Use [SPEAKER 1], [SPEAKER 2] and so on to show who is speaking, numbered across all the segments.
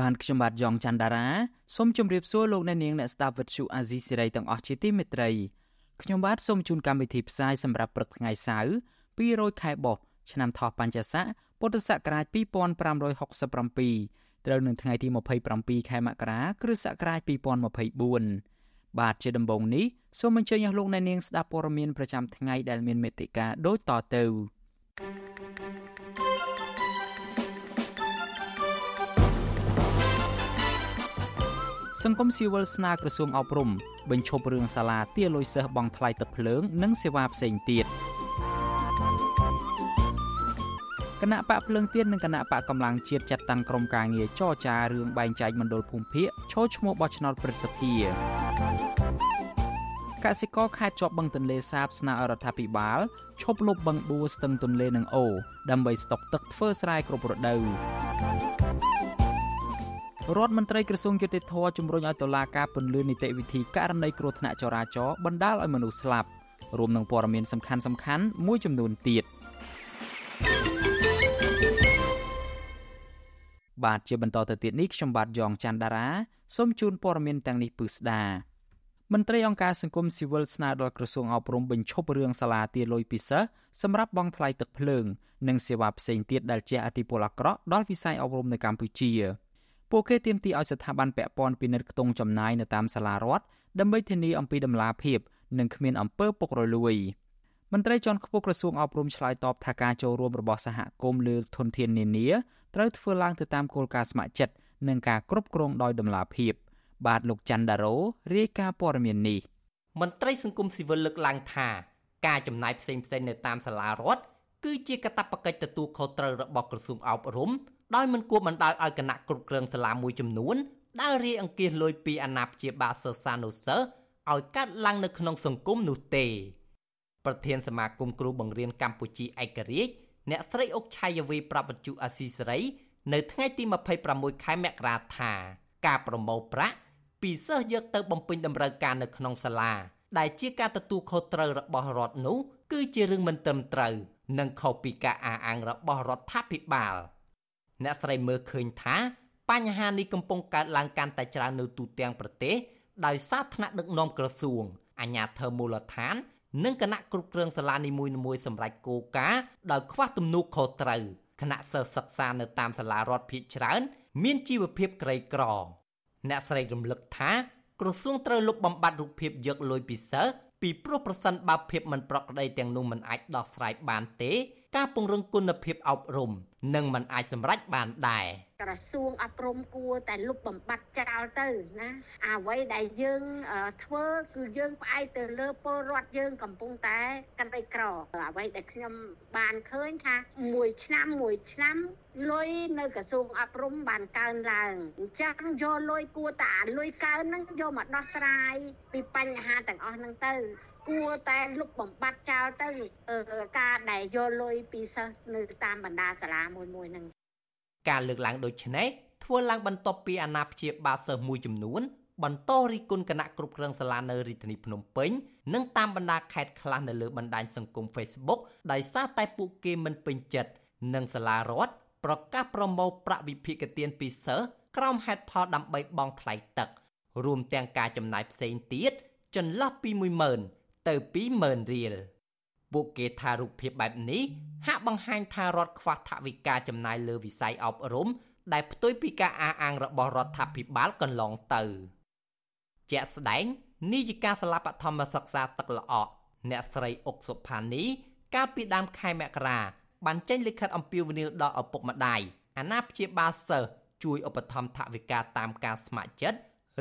[SPEAKER 1] បានខ្ញុំបាទយ៉ងច័ន្ទដារាសូមជម្រាបសួរលោកអ្នកនាងអ្នកស្ដាប់វិទ្យុអាស៊ីសេរីទាំងអស់ជាទីមេត្រីខ្ញុំបាទសូមជូនកម្មវិធីផ្សាយសម្រាប់ព្រឹកថ្ងៃសៅរ៍200ខែបុស្សឆ្នាំថោះបัญចស័កពុទ្ធសករាជ2567ត្រូវនឹងថ្ងៃទី27ខែមករាគ្រិស្តសករាជ2024បាទជាដំបូងនេះសូមអញ្ជើញអស់លោកអ្នកនាងស្ដាប់ព័ត៌មានប្រចាំថ្ងៃដែលមានមេត្តាដូចតទៅ សង្គមស៊ីវិលស្នើក្រសួងអប់រំបញ្ឈប់រឿងសាលាទារលុយសិស្សបង់ថ្លៃទឹកភ្លើង និងសេវាផ្សេងទៀតគណៈបកភ្លើងទៀននិងគណៈបកកម្លាំងជាតិចាត់តាំងក្រុមការងារចរចារឿងបែងចែកមណ្ឌលភូមិភាគឈោឈ្មោះបោះឆ្នោតព្រឹទ្ធសភាកសិករខេត្តជាប់បឹងទន្លេសាបស្នើរដ្ឋាភិបាលឈប់លុបបឹងបួស្ទឹងទន្លេនិងអូដើម្បីស្តុកទឹកធ្វើស្រែគ្រប់រដូវ រដ្ឋមន្ត្រីក្រសួងយុតិធធជំរុញឲ្យតុលាការពន្យានីតិវិធីករណីគ្រោះថ្នាក់ចរាចរណ៍បណ្ដាលឲ្យមនុស្សស្លាប់រួមនឹងព័ត៌មានសំខាន់ៗមួយចំនួនទៀតបាទជាបន្តទៅទៀតនេះខ្ញុំបាទយ៉ងច័ន្ទដារាសូមជូនព័ត៌មានទាំងនេះពឺស្ដាមន្ត្រីអង្គការសង្គមស៊ីវិលស្នើដល់ក្រសួងអប់រំបញ្ឈប់រឿងសាលាទារលុយពិសេសសម្រាប់បង់ថ្លៃទឹកភ្លើង និងសេវាផ្សេងទៀតដែលជះឥទ្ធិពលអាក្រក់ដល់វិស័យអប់រំនៅកម្ពុជា ពួកគេទាមទារឲ្យស្ថាប័នពាក់ព័ន្ធពិនិត្យខ្ទង់ចំណាយនៅតាមសាលារដ្ឋដើម្បីធានាអំពីដំណាភាពនិងគ្មានអំពើពុករលួយមន្ត្រីជាន់ខ្ពស់ក្រសួងអប់រំឆ្លើយតបថាការចូលរួមរបស់សហគមន៍លើធនធាននានាត្រូវធ្វើឡើងទៅតាមគោលការណ៍ស្ម័គ្រចិត្តនិងការគ្រប់គ្រងដោយតម្លាភាព បាទលោកច័ន្ទដារ៉ូរាយការណ៍ព័ត៌មាននេះ
[SPEAKER 2] មន្ត្រីសង្គមស៊ីវិលលើកឡើងថាការចំណាយផ្សេងផ្សេងនៅតាមសាលារដ្ឋគឺជាកាតព្វកិច្ចទទួលខុសត្រូវរបស់ក្រសួងអប់រំ ដោយមិនគួរបណ្ដោយឲ្យគណៈគ្រប់គ្រងសាលាមួយចំនួនដើររាយអង្គាសលុយពីអាណាព្យាបាលសិស្សានុសិស្សឲ្យកាត់ឡើងនៅក្នុងសង្គមនោះទេប្រធានសមាគមគ្រូបង្រៀនកម្ពុជាឯករាជ្យអ្នកស្រីអុកឆៃយវីប្រាប់វិទ្យុអាស៊ីសេរី នៅថ្ងៃទី26ខែមករាថាការប្រមូលប្រាក់ពីសិស្សយកទៅបំពេញតម្រូវការនៅក្នុងសាលា ដែលជាការទទួលខុសត្រូវរបស់រដ្ឋនោះគឺជារឿងមិនត្រឹមត្រូវនិងខុសពីការអះអាងរបស់រដ្ឋាភិបាល អ្នកស្រីមើលឃើញថា បញ្ហានេះកំពុងកើតឡើងកាន់តែច្រើននៅទូទាំងប្រទេសដោយសារថ្នាក់ដឹកនាំក្រសួងអាជ្ញាធរមូលដ្ឋាន និងគណៈគ្រប់គ្រងសាលានីមួយៗសម្រាប់គោលការណ៍ដោយខ្វះទំនួលខុសត្រូវគណៈសិស្សសិក្សានៅតាមសាលារដ្ឋភាគច្រើន មានជីវភាពក្រីក្រ អ្នកស្រីរំលឹកថាក្រសួងត្រូវលុបបំបាត់រូបភាពយកលុយពីសិស្សពីព្រោះប្រសិនបើភាពមិនប្រក្រតីទាំងនោះមិនអាចដោះស្រាយបានទេ ការពង្រឹងគុណភាពអប់រំនឹងមិនអាចសម្រេចបានដែរ
[SPEAKER 3] ក្រសួងអប់រំគួរតែលុបបំបាត់ចោលទៅណាអ្វីដែលយើងធ្វើគឺយើងផ្អែកទៅលើពលរដ្ឋយើងកំពុងតែកាន់តែក្រអ្វីដែលខ្ញុំបានឃើញថាមួយឆ្នាំមួយឆ្នាំលុយនៅក្រសួងអប់រំបានកើនឡើងអញ្ចឹងយកលុយគួរតែលុយកើនហ្នឹងយកមកដោះស្រាយពីបញ្ហាទាំងអស់ហ្នឹងទៅ គួរតែលុបបំបត្តិចោលទៅការដែលយកលុយពីសិស្សនៅតាមបណ្ដាសាលាមួយមួយហ្នឹង
[SPEAKER 2] ការលើកឡើងដូចនេះធ្វើឡើងបន្ទាប់ពីអាណាព្យាបាលសិស្សមួយចំនួន បន្តរិះគន់គណៈគ្រប់គ្រងសាលានៅរាជធានីភ្នំពេញនិងតាមបណ្ដាខេត្តខ្លះនៅលើបណ្ដាញសង្គម Facebook ដោយសារតែពួកគេមិនពេញចិត្តនឹងសាលារដ្ឋប្រកាសប្រមូលប្រាក់វិភាគទានពីសិស្សក្រោមហេតុផលដើម្បីបង់ថ្លៃទឹក រួមទាំងការចំណាយផ្សេងទៀតចន្លោះពី10000 ទៅ20000រៀលពួកគេថារូបភាពបែបនេះហាក់បង្ហាញថារដ្ឋខ្វះថវិកាចំណាយលើវិស័យអប់រំដែលផ្ទុយពីការអះអាងរបស់រដ្ឋាភិបាលកន្លងទៅជាក់ស្ដែងនាយិកាសាលាបឋមសិក្សាទឹកល្អក់អ្នកស្រីអុកសុផានីកាលពីដើមខែមករាបានចេញលិខិតអំពាវនាវដល់ឪពុកម្ដាយអាណាព្យាបាលសិស្សជួយឧបត្ថម្ភថវិកាតាមការស្ម័គ្រចិត្ត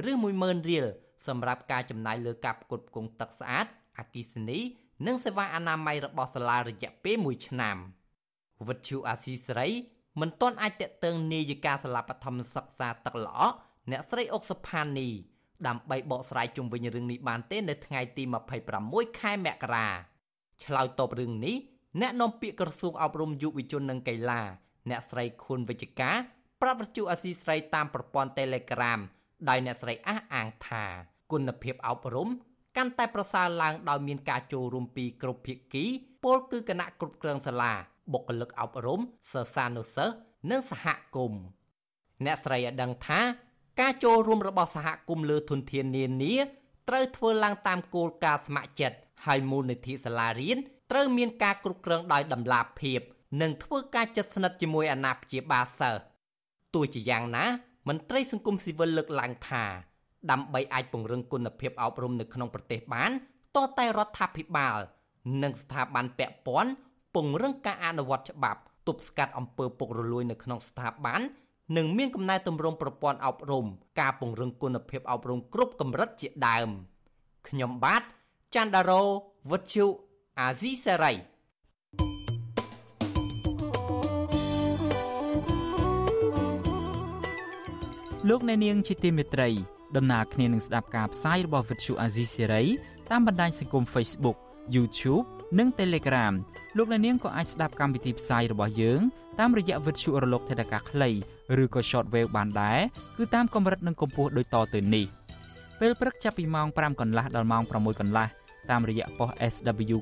[SPEAKER 2] ឬ10000រៀលសម្រាប់ការចំណាយលើការផ្គត់ផ្គង់ទឹកស្អាត អគិសនី និងសេវាអនាម័យរបស់សាលារយៈពេល1ឆ្នាំវិទ្យុអាស៊ីសេរីមិនទាន់អាចតេតឹងនាយិកាសាលាបឋមសិក្សាទឹកល្អអ្នកស្រីអុកសុផានីដើម្បីបកស្រាយជុំវិញរឿងនេះបានទេនៅថ្ងៃទី26ខែមករាឆ្លើយតបរឿងនេះអ្នកនាំពាក្យក្រសួងអប់រំយុវជននិងកីឡា អ្នកស្រីខួនវិជ្ជការប្រាប់វិទ្យុអស៊ីស្រីតាមប្រព័ន្ធ Telegram ដោយអ្នកស្រីអះអាងថាគុណភាពអប់រំ កាន់តែប្រសើរឡើងដោយមានការចូលរួមពីគ្រប់ភាគីពលគឺគណៈគ្រប់គ្រងសាលាបុគ្គលិកអប់រំសិស្សានុសិស្សនិងសហគមន៍អ្នកស្រីឲ្យដឹងថា ការចូលរួមរបស់សហគមន៍លើធនធាននានាត្រូវធ្វើឡើងតាមគោលការណ៍ស្ម័គ្រចិត្តហើយមូលនិធិសាលារៀនត្រូវមានការគ្រប់គ្រងដោយតម្លាភាពនិងធ្វើការជិតស្និទ្ធជាមួយអាណាព្យាបាលសិស្សទោះជាយ៉ាងណាមន្ត្រីសង្គមស៊ីវិលលើកឡើងថា ដើម្បីអាចពង្រឹងគុណភាពអប់រំនៅក្នុងប្រទេសបានតតែរដ្ឋាភិបាល និងស្ថាប័នពាក់ព័ន្ធពង្រឹងការអនុវត្តច្បាប់ទប់ស្កាត់អំពើពុករលួយនៅក្នុងស្ថាប័ននិងមានកំណែទម្រង់ប្រព័ន្ធអប់រំការពង្រឹងគុណភាពអប់រំគ្រប់កម្រិតជាដើមខ្ញុំបាទច័ន្ទដារោវុទ្ធុអាស៊ីសេរី
[SPEAKER 1] លោកអ្នកនាងជាទីមេត្រី ដំណើរគ្នានឹងស្ដាប់ការផ្សាយរបស់ Vuthu Azizi Serai តាមបណ្ដាញសង្គម Facebook YouTube និង Telegram លោកអ្នកនាងក៏អាចស្ដាប់កម្មវិធីផ្សាយរបស់យើងតាមរយៈ Vuthu រលកថេដាកាខ្លីឬក៏ Shortwave បានដែរគឺតាមកម្រិតនិងកម្ពស់ដូចតទៅនេះពេលព្រឹកចាប់ពីម៉ោង5កន្លះដល់ម៉ោង6កន្លះតាមរយៈប៉ុស SW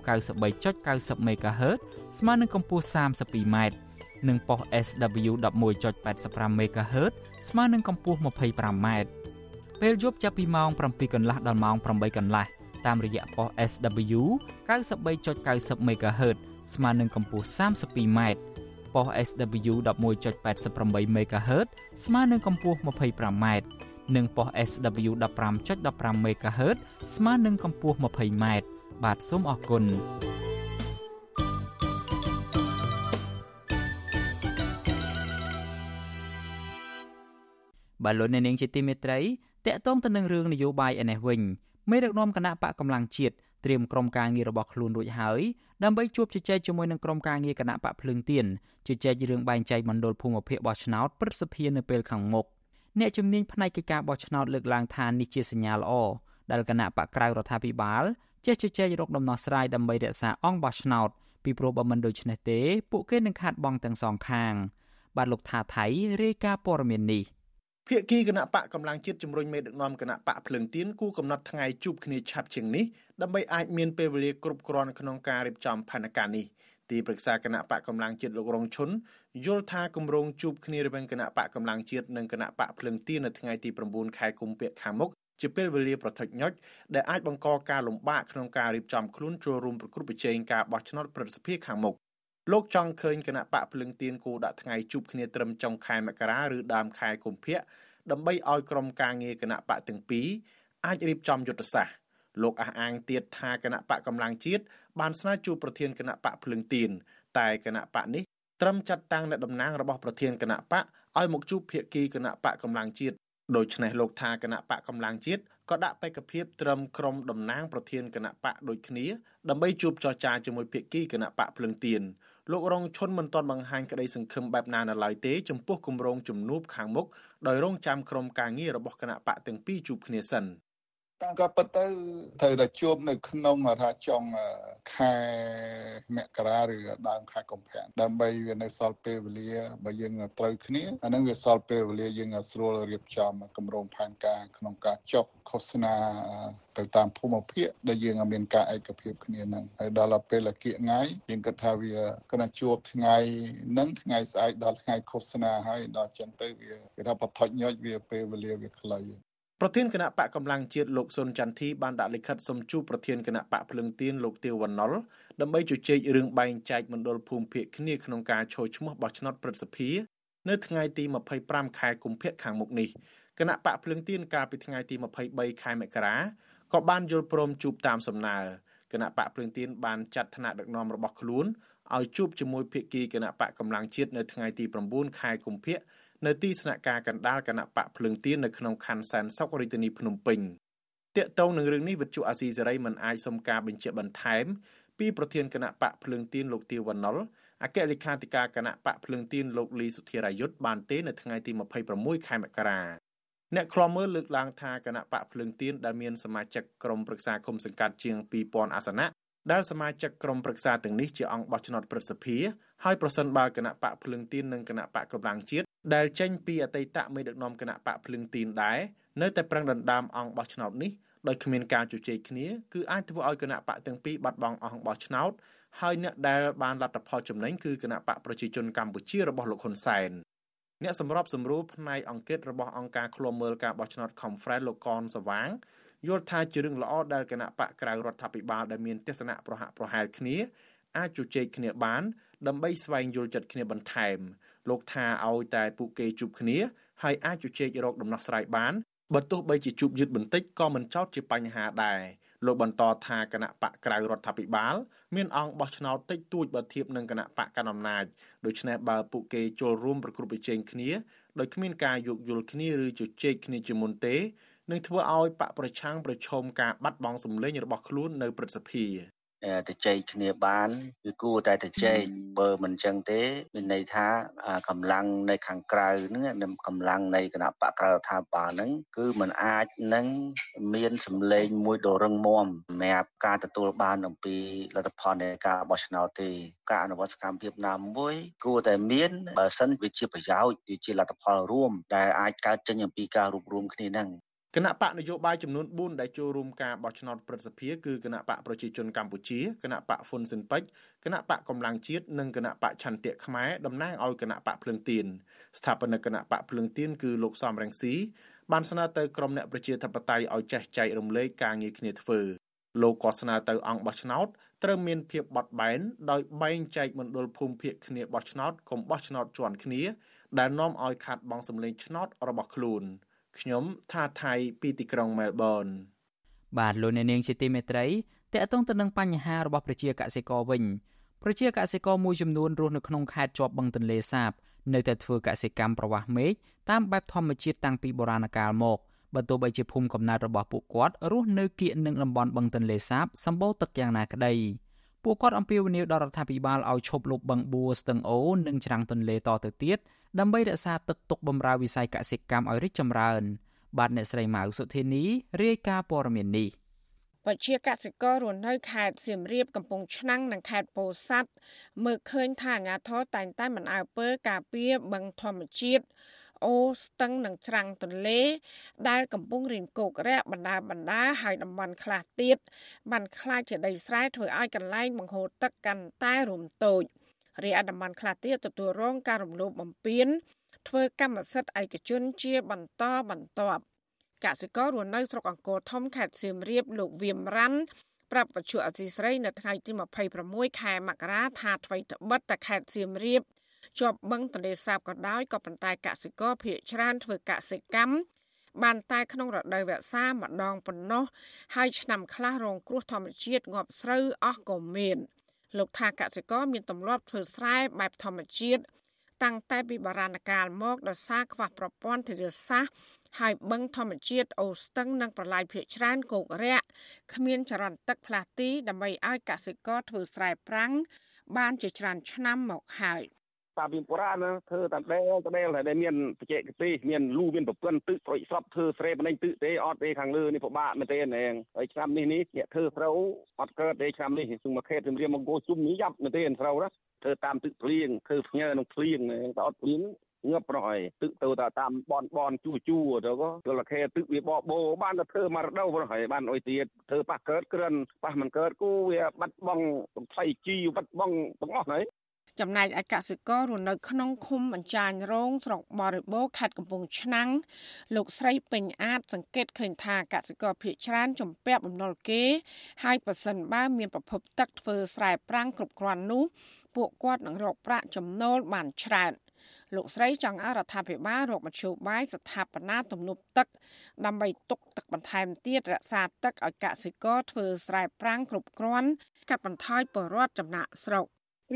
[SPEAKER 1] 93.90 MHz ស្មើនឹងកម្ពស់ 32m និងប៉ុស SW 11.85 MHz ស្មើនឹងកម្ពស់ 25m ពេលយប់ចាប់ពីម៉ោង7កន្លះដល់ម៉ោង8កន្លះតាមរយៈប៉ុស SW 93.90 MHz ស្មើនឹងកម្ពស់ 32m ប៉ុស SW 11.88 MHz ស្មើនឹងកម្ពស់ 25m និងប៉ុស SW 15.15 MHz ស្មើនឹងកម្ពស់ 20m បាទសូមអរគុណបាទលោកអ្នកនាងជាទីមេត្រី តកតងទៅនឹងរឿងនយោបាយឯនេះវិញមេដឹកនាំគណៈបកកម្លាំងជាតិត្រៀមក្រុមការងាររបស់ខ្លួនរួចហើយដើម្បីជួបជជែកជាមួយនឹងក្រុមការងារគណៈបកភ្លើងទៀនជជែករឿងបែងចែកមណ្ឌលភូមិភាគបោះឆ្នោតព្រឹទ្ធសភានៅពេលខាងមុខអ្នកជំនាញផ្នែកកិច្ចការបោះឆ្នោតលើកឡើងថានេះជាសញ្ញាល្អដែលគណៈបកក្រៅរដ្ឋាភិបាលចេះជជែករកដំណោះស្រាយដើម្បីរក្សាអង្គបោះឆ្នោតពីព្រោះបើមិនដូច្នេះទេពួកគេនឹងខាត់បងទាំងសងខាង បាទលោកថាថៃរាយការណ៍ព័ត៌មាននេះ
[SPEAKER 4] ភាគីគណៈបកកម្លាំងជាតិជំរុញមេដឹកនាំគណៈបកភ្លឹងទៀនគូកំណត់ថ្ងៃជួបគ្នាឆាប់ជាងនេះដើម្បីអាចមានពេលវេលាគ្រប់គ្រាន់ក្នុងការរៀបចំផែនការនេះទីប្រឹក្សាគណៈបកកម្លាំងជាតិលោករងឈុនយល់ថាគម្រោងជួបគ្នារវាងគណៈបកកម្លាំងជាតិនិងគណៈបកភ្លឹងទៀននៅថ្ងៃទី9ខែកុម្ភៈខាងមុខជាពេលវេលាប្រថុចញុចដែលអាចបង្កការលំបាកក្នុងការរៀបចំខ្លួនចូលរួមប្រគល់ប្រជែងការបោះឆ្នោតប្រសិទ្ធភាពខាងមុខ លោកចង់ឃើញគណៈបកភ្លឹងទៀនគូដាក់ថ្ងៃជួបគ្នាត្រឹមចុងខែមករាឬដើមខែកុម្ភៈដើម្បីឲ្យក្រុមការងារគណៈបកទាំងពីរអាចរៀបចំយុទ្ធសាស្ត្រលោកអះអាងទៀតថាគណៈបកកម្លាំងជាតិបានស្នើជួបប្រធានគណៈបកភ្លឹងទៀនតែគណៈបកនេះត្រឹមចាត់តាំងអ្នកតំណាងរបស់ប្រធានគណៈបកឲ្យមកជួបភាគីគណៈបកកម្លាំងជាតិ ដូច្នេះលោកថាគណៈបកកម្លាំងជាតិក៏ដាក់បេក្ខភាពត្រឹមក្រុមតំណាងប្រធានគណៈបកដូចគ្នាដើម្បីជួបចរចាជាមួយភាគីគណៈបកភ្លឹងទៀនលោករងឈុនមិនទាន់បង្ហាញក្តីសង្ឃឹមបែបណានៅឡើយទេចំពោះគម្រោងជំនួបខាងមុខដោយរងចាំក្រុមការងាររបស់គណៈបកទាំងពីរជួបគ្នាសិន
[SPEAKER 5] តាម ក៏ពិតទៅត្រូវតែជួបនៅក្នុងថាចុងខែមករាឬដើមខែកុម្ភៈដើម្បីវានៅសល់ពេលវេលាបើយើងត្រូវគ្នាអានឹងវាសល់ពេលវេលាយើងស្រួលរៀបចំគម្រោងផែនការក្នុងការចុះឃោសនាទៅតាមភូមិភាគដែលយើងមានការឯកភាពគ្នានឹងហើយដល់ពេលលគៀកថ្ងៃយើងគិតថាវាគណៈជួបថ្ងៃនឹងថ្ងៃស្អែកដល់ថ្ងៃឃោសនាហើយដល់ចឹងទៅវាគេថាបថុចញុចវាពេលវេលាវាខ្លី
[SPEAKER 4] ប្រធានគណៈបកកម្លាំងជាតិលោកសុនចន្ទធីបានដាក់លិខិតសុំជួបប្រធានគណៈបកភ្លឹងទៀនលោកទាវវណ្ណុលដើម្បីជជែករឿងបែងចែកមណ្ឌលភូមិភាគគ្នាក្នុងការឈរឈ្មោះបោះឆ្នោតព្រឹទ្ធសភានៅថ្ងៃទី25ខែកុម្ភៈខាងមុខនេះគណៈបកភ្លឹងទៀនកាលពីថ្ងៃទី23ខែមករាក៏បានយល់ព្រមជួបតាមសំណើគណៈបកភ្លឹងទៀនបានចាត់ថ្នាក់ដឹកនាំរបស់ខ្លួនឲ្យជួបជាមួយភាគីគណៈបកកម្លាំងជាតិនៅថ្ងៃទី9ខែកុម្ភៈ នៅទីស្នាក់ការកណ្ដាលគណៈបកភ្លឹងទៀននៅក្នុងខណ្ឌសែនសុខរាជធានីភ្នំពេញតាកតងនឹងរឿងនេះវិទ្យុអាស៊ីសេរីមិនអាចសុំការបញ្ជាក់បន្ថែមពីប្រធានគណៈបកភ្លឹងទៀនលោកទាវវណ្ណុលអគ្គលេខាធិការគណៈបកភ្លឹងទៀនលោកលីសុធិរាយុទ្ធបានទេនៅថ្ងៃទី26ខែមករាអ្នកខ្លំមើលលើកឡើងថាគណៈបកភ្លើងទៀនដែលមានសមាជិកក្រុមប្រឹក្សាគុំសង្កាត់ជាង2000អាសនៈ ដែលសមាជិកក្រុមប្រឹក្សាទាំងនេះជាអង្គបោះឆ្នោតព្រឹទ្ធសភាហើយប្រសិនបើគណៈបកភ្លើងទៀននិងគណៈបកកម្លាំងជាតិដែលចេញពីអតីតមេដឹកនាំគណៈបកភ្លើងទៀនដែរនៅតែប្រឹងដណ្ដើមអង្គបោះឆ្នោតនេះដោយគ្មានការជជែកគ្នាគឺអាចធ្វើឲ្យគណៈបកទាំងពីរបាត់បង់អង្គបោះឆ្នោតហើយអ្នកដែលបានលទ្ធផលចំណេញគឺគណៈបកប្រជាជនកម្ពុជារបស់លោកហ៊ុនសែនអ្នកសម្របសម្រួលផ្នែកអង្គិតរបស់អង្គការឃ្លាំមើលការបោះឆ្នោត Conference លោកកនសវាង យល់ថាជារឿងល្អដែលគណៈបកក្រៅរដ្ឋាភិបាលដែលមានទស្សនៈប្រហាក់ប្រហែលគ្នាអាចជជែកគ្នាបាន ដើម្បីស្វែងយល់ចិត្តគ្នាបន្ថែម លោកថាឲ្យតែពួកគេជួបគ្នាហើយអាចជជែករកដំណោះស្រាយបានបើទោះបីជាជួបយឺតបន្តិចក៏មិនចោទជាបញ្ហាដែរលោកបន្តថាគណៈបកក្រៅរដ្ឋាភិបាល មានអង្គបោះឆ្នោតតិចតួចបើធៀបនឹងគណៈបកកណ្ដាលអំណាចដូច្នេះបើពួកគេចូលរួមប្រគល់ប្រជែងគ្នាដោយគ្មានការយោគយល់គ្នាឬជជែកគ្នាជាមុនទេ នឹងធ្វើឲ្យបកប្រឆាំងប្រឈមការបាត់បង់សម្លេងរបស់ខ្លួននៅព្រឹទ្ធសភា
[SPEAKER 6] ទៅចែកគ្នាបានគឺគួរតែទៅចែកបើមិនចឹងទេមានន័យថាកម្លាំងនៅខាងក្រៅហ្នឹងកម្លាំងនៃគណៈបកក្រៅរដ្ឋាភិបាលហ្នឹងគឺมันអាចនឹងមានសម្លេងមួយដ៏រឹងមាំសម្រាប់ការទទួលបានអំពីលទ្ធផលនៃការបោះឆ្នោតទេការអនុវត្តសកម្មភាពណាមួយ គួរតែមានបើសិនវាជាប្រយោជន៍វាជាលទ្ធផលរួមដែលអាចកើតចេញអំពីការរួមរំគ្នាហ្នឹង
[SPEAKER 4] គណៈបកនយោបាយចំនួន4ដែលចូលរួមការបោះឆ្នោតព្រឹទ្ធសភាគឺគណៈបកប្រជាជនកម្ពុជាគណៈបកហ៊ុនស៊ិនពេជ្រគណៈបកកម្លាំងជាតិនិងគណៈបកឆន្ទៈខ្មែរតំណាងឲ្យគណៈបកភ្លើងទៀនស្ថាបនិកគណៈបកភ្លើងទៀនគឺលោកសំរងស៊ីបានស្នើទៅក្រុមអ្នកប្រជាធិបតេយ្យឲ្យចេះចែករំលែកការងារគ្នាធ្វើលោកក៏ស្នើទៅអង្គបោះឆ្នោតត្រូវមានភាពបត់បែនដោយបែងចែកមណ្ឌលភូមិភាគគ្នាបោះឆ្នោតកុំបោះឆ្នោតជាន់គ្នា ដែលនាំឲ្យខាត់បងសម្លេងឆ្នោតរបស់ខ្លួន។ ខ្ញុំថាថៃពីទីក្រុងមែលប៊ន
[SPEAKER 1] បាទលោកអ្នកនាងជាទីមេត្រីតកតងទៅនឹងបញ្ហារបស់ប្រជាកសិករវិញប្រជាកសិករមួយចំនួនរស់នៅក្នុងខេត្តជាប់បឹងទន្លេសាបនៅតែធ្វើកសិកម្មប្រវាស់មេឃតាមបែបធម្មជាតិតាំងពីបុរាណកាលមកបើទោះបីជាភូមិកំណើតរបស់ពួកគាត់រស់នៅគៀកនឹងតំបន់បឹងទន្លេសាបសម្បូរទឹកយ៉ាងណាក្តី ពួកគាត់អំពាវនាវដល់រដ្ឋាភិបាលឲ្យឈប់លុបបឹងបួស្ទឹងអូនិងច្រាំងទន្លេតទៅទៀតដើម្បីរក្សាទឹកទុកបម្រើវិស័យកសិកម្មឲ្យរីកចម្រើន បាទអ្នកស្រីម៉ៅសុធានីរាយការណ៍ព័ត៌មាននេះ
[SPEAKER 7] ពជាកសិកររស់នៅខេត្តសៀមរាបកំពង់ឆ្នាំងនិងខេត្តពោធិ៍សាត់មើលឃើញថាអាញាធរតែងតែមិនអើពើការពារបឹងធម្មជាតិ អូស្ទឹងនិងច្រាំងទន្លេ ដែលកំពុងរៀងគោករាក់បណ្ដាបណ្ដាហើយតំបន់ខ្លះទៀតបានខ្លាចជាដីស្រែធ្វើឲ្យកន្លែងបង្ហូរទឹកកាន់តែរំតូច។រីឯតំបន់ខ្លះទៀតទទួលរងការរំលោភបំពានធ្វើកម្មសិទ្ធិឯកជនជាបន្តបន្ទាប់កសិកររស់នៅស្រុកអង្គរធំខេត្តសៀមរាបលោកវៀមរ៉ាន់ប្រាប់បច្ចុប្បន្នអសីស្រីនៅថ្ងៃទី26ខែមករាថាថ្មីត្បិតតែខេត្តសៀមរាប ជាប់បឹងទន្លេសាបក៏ដោយក៏ប៉ុន្តែកសិករភ័យច្រើនធ្វើកសិកម្មបានតែក្នុងរដូវវស្សាម្ដងប៉ុណ្ណោះហើយឆ្នាំខ្លះរងគ្រោះធម្មជាតិងាប់ស្រូវអស់ក៏មាន។លោកថាកសិករមានទម្លាប់ធ្វើស្រែបែបធម្មជាតិតាំងតែពីបុរាណកាលមកដោយសារខ្វះប្រព័ន្ធធារាសាស្ត្រហើយបឹងធម្មជាតិអូស្ទឹងនិងប្រឡាយភៀកច្រើនគោករាក់គ្មានចរន្តទឹកផ្លាស់ទីដើម្បីឲ្យកសិករធ្វើស្រែប្រាំងបានជាច្រើនឆ្នាំមកហើយ
[SPEAKER 8] តាពីបុរាណធ្វើតែដែលដែលដែលមានបច្ចេកទេសមានលូមានប្រព័ន្ធទឹកប្រយស្រាប់ធ្វើស្រែបណ្ដេញទឹកទេអត់ទេខាងលើនេះពិបាកមែនទេហ្នឹងហើយឆ្នាំនេះនេះអ្នកធ្វើស្រូវអត់កើតទេឆ្នាំនេះគឺមកខេតជំរាមមកគោជុំនេះយ៉ាប់មែនទេស្រូវណាធ្វើតាមទឹកភ្លៀងធ្វើផ្ញើនឹងភ្លៀងតែអត់ភ្លៀងងាប់ប្រហើយទឹកទៅតាមបនបនជួជួទៅក៏ទលខេទឹកវាបបោបានទៅធ្វើមករដូវប្រហើយបានអុយទៀតធ្វើប៉ះកើតក្រិនប៉ះមិនកើតគូវាបាត់បង់ថ្លៃជីបាត់បង់ទាំងអស់ហើយ
[SPEAKER 7] ចំណែកឯកសិកររស់នៅក្នុងឃុំអញ្ចាញរងស្រុកបរិបូរខេត្តកំពង់ឆ្នាំងលោកស្រីពេញអាចសង្កេតឃើញថាកសិករភៀកច្រើនចំពាក់បំណុលគេ ហើយប៉ះសិនបើមានប្រភពទឹកធ្វើស្រែប្រាំងគ្រប់គ្រាន់នោះពួកគាត់នឹងរកប្រាក់ចំណូលបានច្រើនលោកស្រីចង់ឲ្យរដ្ឋាភិបាលរកមធ្យោបាយស្ថាបនាទំនប់ទឹក ដើម្បីទុកទឹកបន្ថែមទៀតរក្សាទឹកឲ្យកសិករធ្វើស្រែប្រាំងគ្រប់គ្រាន់កាត់បន្ថយពលរដ្ឋចំណាក់ស្រុក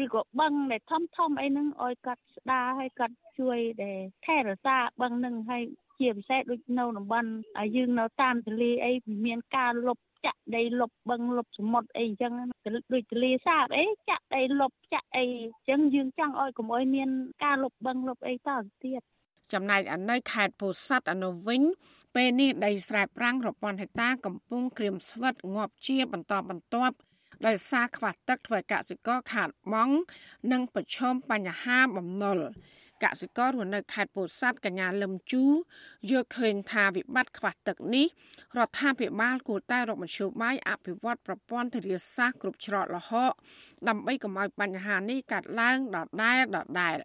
[SPEAKER 9] ឬក៏បឹងដែលធំធំអីហ្នឹងឲ្យគាត់ស្ដារឲ្យគាត់ជួយដែលថែរក្សាបឹងហ្នឹងឲ្យជាពិសេសដូចនៅតំបន់យើងនៅតាមទន្លេអីមានការលុបចាក់ដីលុបបឹងលុបសមុទ្រអីអញ្ចឹងដូចទន្លេសាបអីចាក់ដីលុបចាក់អីអញ្ចឹងយើងចង់ឲ្យកុំឲ្យមានការលុបបឹងលុបអីតទៅទៀត
[SPEAKER 7] ចំណែកនៅខេត្តពោធិ៍សាត់អនុវិញពេលនេះដីស្រែប្រាំងរពាន់ហិកតាកំពុងក្រៀមស្វិតងាប់ជាបន្តបន្ទាប់ ដោយសារខ្វះទឹកធ្វើឲ្យកសិករខាតបង់និងប្រឈមបញ្ហាបំណុលកសិកររស់នៅខេត្តពោធិ៍សាត់កញ្ញាលឹមជូយល់ឃើញថាវិបត្តិខ្វះទឹកនេះរដ្ឋាភិបាលគួរតែរកមធ្យោបាយអភិវឌ្ឍប្រព័ន្ធធារាសាស្ត្រគ្រប់ច្រកល្ហកដើម្បីកុំឲ្យបញ្ហានេះកើតឡើងដដែលដដែល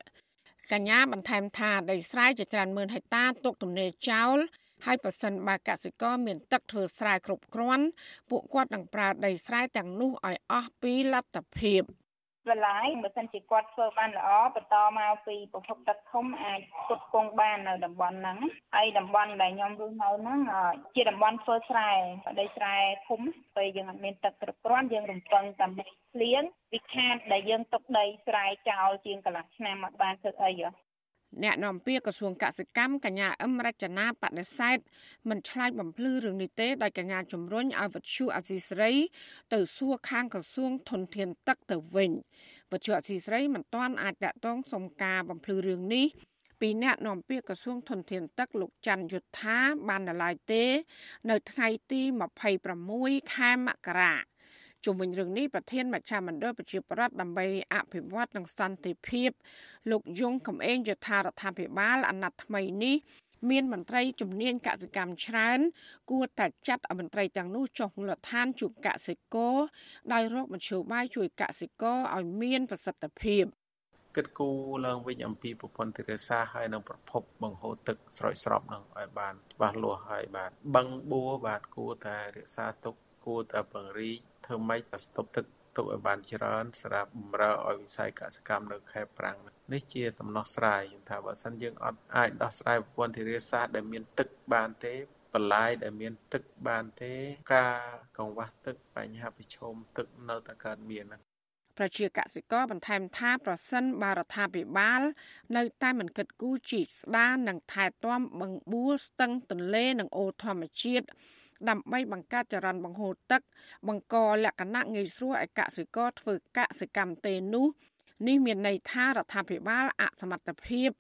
[SPEAKER 7] កញ្ញាបន្ថែមថាដីស្រែជាច្រើនម៉ឺនហិកតាទុកទំនេរចោល ហើយប្រសិនបើកសិករមានទឹកធ្វើស្រែគ្រប់គ្រាន់ពួកគាត់នឹងប្រើដីស្រែទាំងនោះឲ្យអស់ពីលទ្ធភាព
[SPEAKER 10] បន្លាយបើសិនជាគាត់ធ្វើបានល្អបន្តមកពីប្រភពទឹកធំអាចផ្គត់ផ្គង់បាននៅតំបន់ហ្នឹងហើយតំបន់ដែលខ្ញុំរស់នៅហ្នឹងជាតំបន់ធ្វើស្រែដីស្រែធំពេលយើងអត់មានទឹកគ្រប់គ្រាន់យើងរំពឹងតែមេភ្លៀងវាខាតដែលយើងទុកដីស្រែចោលជាងកន្លះឆ្នាំអត់បានធ្វើអីហ៎
[SPEAKER 7] អ្នកនាំពាក្យក្រសួងកសិកម្មកញ្ញាអឹមរចនាបដិសេធមិនឆ្លើយបំភ្លឺរឿងនេះទេដោយកញ្ញាជំរុញឲ្យវិទ្យុអសីស្រី ទៅសួរខាងក្រសួងធនធានទឹកទៅវិញវិទ្យុអសីស្រីមិនទាន់អាចតតងសុំការបំភ្លឺរឿងនេះពីអ្នកនាំពាក្យក្រសួងធនធានទឹកលោកច័ន្ទយុធាបាននៅឡើយទេ នៅថ្ងៃទី26ខែមករា ជុំវិញរឿងនេះប្រធានមជ្ឈមណ្ឌលប្រជាប្រដ្ឋដើម្បីអភិវឌ្ឍនិងសន្តិភាព លោកយងកំឯងយថារដ្ឋាភិបាលអាណត្តិថ្មីនេះមានមន្ត្រីជំនាញកសិកម្មច្រើន គួរតែចាត់ឲ្យមន្ត្រីទាំងនោះចុះមូលដ្ឋានជួបកសិករដោយរកមធ្យោបាយជួយកសិករឲ្យមានប្រសិទ្ធភាព
[SPEAKER 11] គិតគូរឡើងវិញអំពីប្រព័ន្ធធារាសាស្ត្រហើយនឹងប្រភពបង្ហូរទឹកស្រោចស្រពនឹងឲ្យបានច្បាស់លាស់ហើយបាទបឹងបួរបាទគួរតែរក្សាទុក គួរតែពង្រីកធ្វើម៉េចឲ្យស្តុបទឹកទុកឲ្យបានច្រើនសម្រាប់បម្រើឲ្យវិស័យកសិកម្មនៅខេត្តប្រាំងនេះជាដំណោះស្រាយថាបើសិនយើងអត់អាចដោះស្រាយប្រព័ន្ធធារាសាស្ត្រដែលមានទឹកបានទេបន្លាយដែលមានទឹកបានទេ ការកង្វះទឹកបញ្ហាប្រឈមទឹកនៅតែកើតមាន
[SPEAKER 7] ប្រជាកសិករបន្ថែមថាប្រសិនបារដ្ឋាភិបាល នៅតែមិនគិតគូរជីកស្ដារនិងថែទាំបឹងបួស្ទឹងទន្លេនិងអូរធម្មជាតិ ដើម្បីបង្កើតចរន្តបង្ហូរទឹក បង្កលក្ខណៈងាយស្រួលឲ្យកសិករធ្វើកសិកម្មទេនោះនេះមានន័យថារដ្ឋាភិបាលអសមត្ថភាព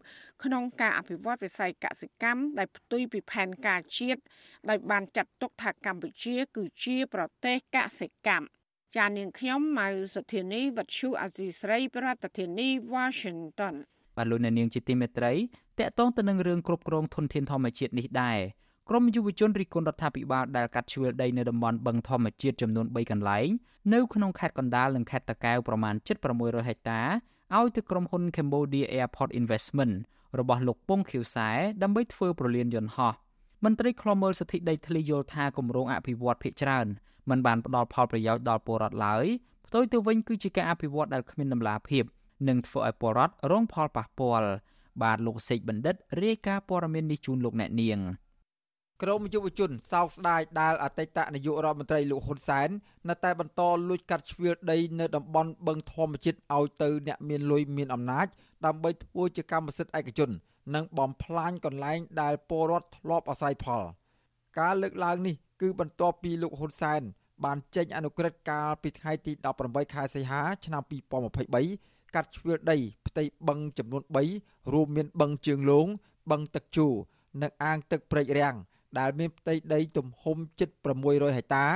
[SPEAKER 7] ក្នុងការអភិវឌ្ឍវិស័យកសិកម្មដែលផ្ទុយពីផែនការជាតិដោយបានចាត់ទុកថាកម្ពុជា គឺជាប្រទេសកសិកម្មចានាងខ្ញុំម៉ៅសុធានីវັດឈូអាស៊ីស្រី ប្រធានាធិបតី Washington
[SPEAKER 1] បាទលោកអ្នកនាងជាទីមេត្រីតកតងទៅនឹងរឿងគ្រប់គ្រងធនធានធម្មជាតិនេះដែរ ក្រមយុវជនរិះគន់រដ្ឋាភិបាលដែលកាត់ជ្រឿលដីនៅតំបន់បឹងធម្មជាតិចំនួន3កន្លែងនៅក្នុងខេត្តកណ្ដាលនិងខេត្តតាកែវប្រមាណ7600ហិកតាឲ្យទៅក្រុមហ៊ុន Cambodia Airport Investment របស់លោកពងខៀវសែដើម្បីធ្វើប្រលានយន្តហោះមន្ត្រីខ្លមមើលសិទ្ធិដីធ្លីយល់ថាគម្រោងអភិវឌ្ឍភាគច្រើនมันបានផ្ដល់ផលប្រយោជន៍ដល់ពលរដ្ឋឡើយផ្ទុយទៅវិញគឺជាការអភិវឌ្ឍដែលគ្មានដំណាភាពនិងធ្វើឲ្យពលរដ្ឋរងផលប៉ះពាល់បាទលោកសេកបណ្ឌិតរាយការណ៍ព័ត៌មាននេះជូនលោកអ្នកនាង។
[SPEAKER 12] ក្រមយុវជនសោកស្ដាយដែលអតីតនាយករដ្ឋមន្ត្រីលោកហ៊ុនសែននៅតែបន្តលួចកាត់ជ្រឿលដីនៅតំបន់បឹងធម្មជាតិឲ្យទៅអ្នកមានលុយមានអំណាចដើម្បីធ្វើជាកម្មសិទ្ធិឯកជន និងបំផ្លាញកន្លែងដែលពលរដ្ឋធ្លាប់អាស្រ័យផល ការលើកឡើងនេះគឺបន្ទាប់ពីលោកហ៊ុនសែនបានចេញអនុក្រឹត្យកាលពីថ្ងៃទី18ខែសីហាឆ្នាំ2023កាត់ជ្រឿលដីផ្ទៃបឹងចំនួន3រួមមានបឹងជើងលងបឹងទឹកជូរនិងអាងទឹកព្រែករាំង ដែលមានផ្ទៃដីទំហំជិត600ហិកតា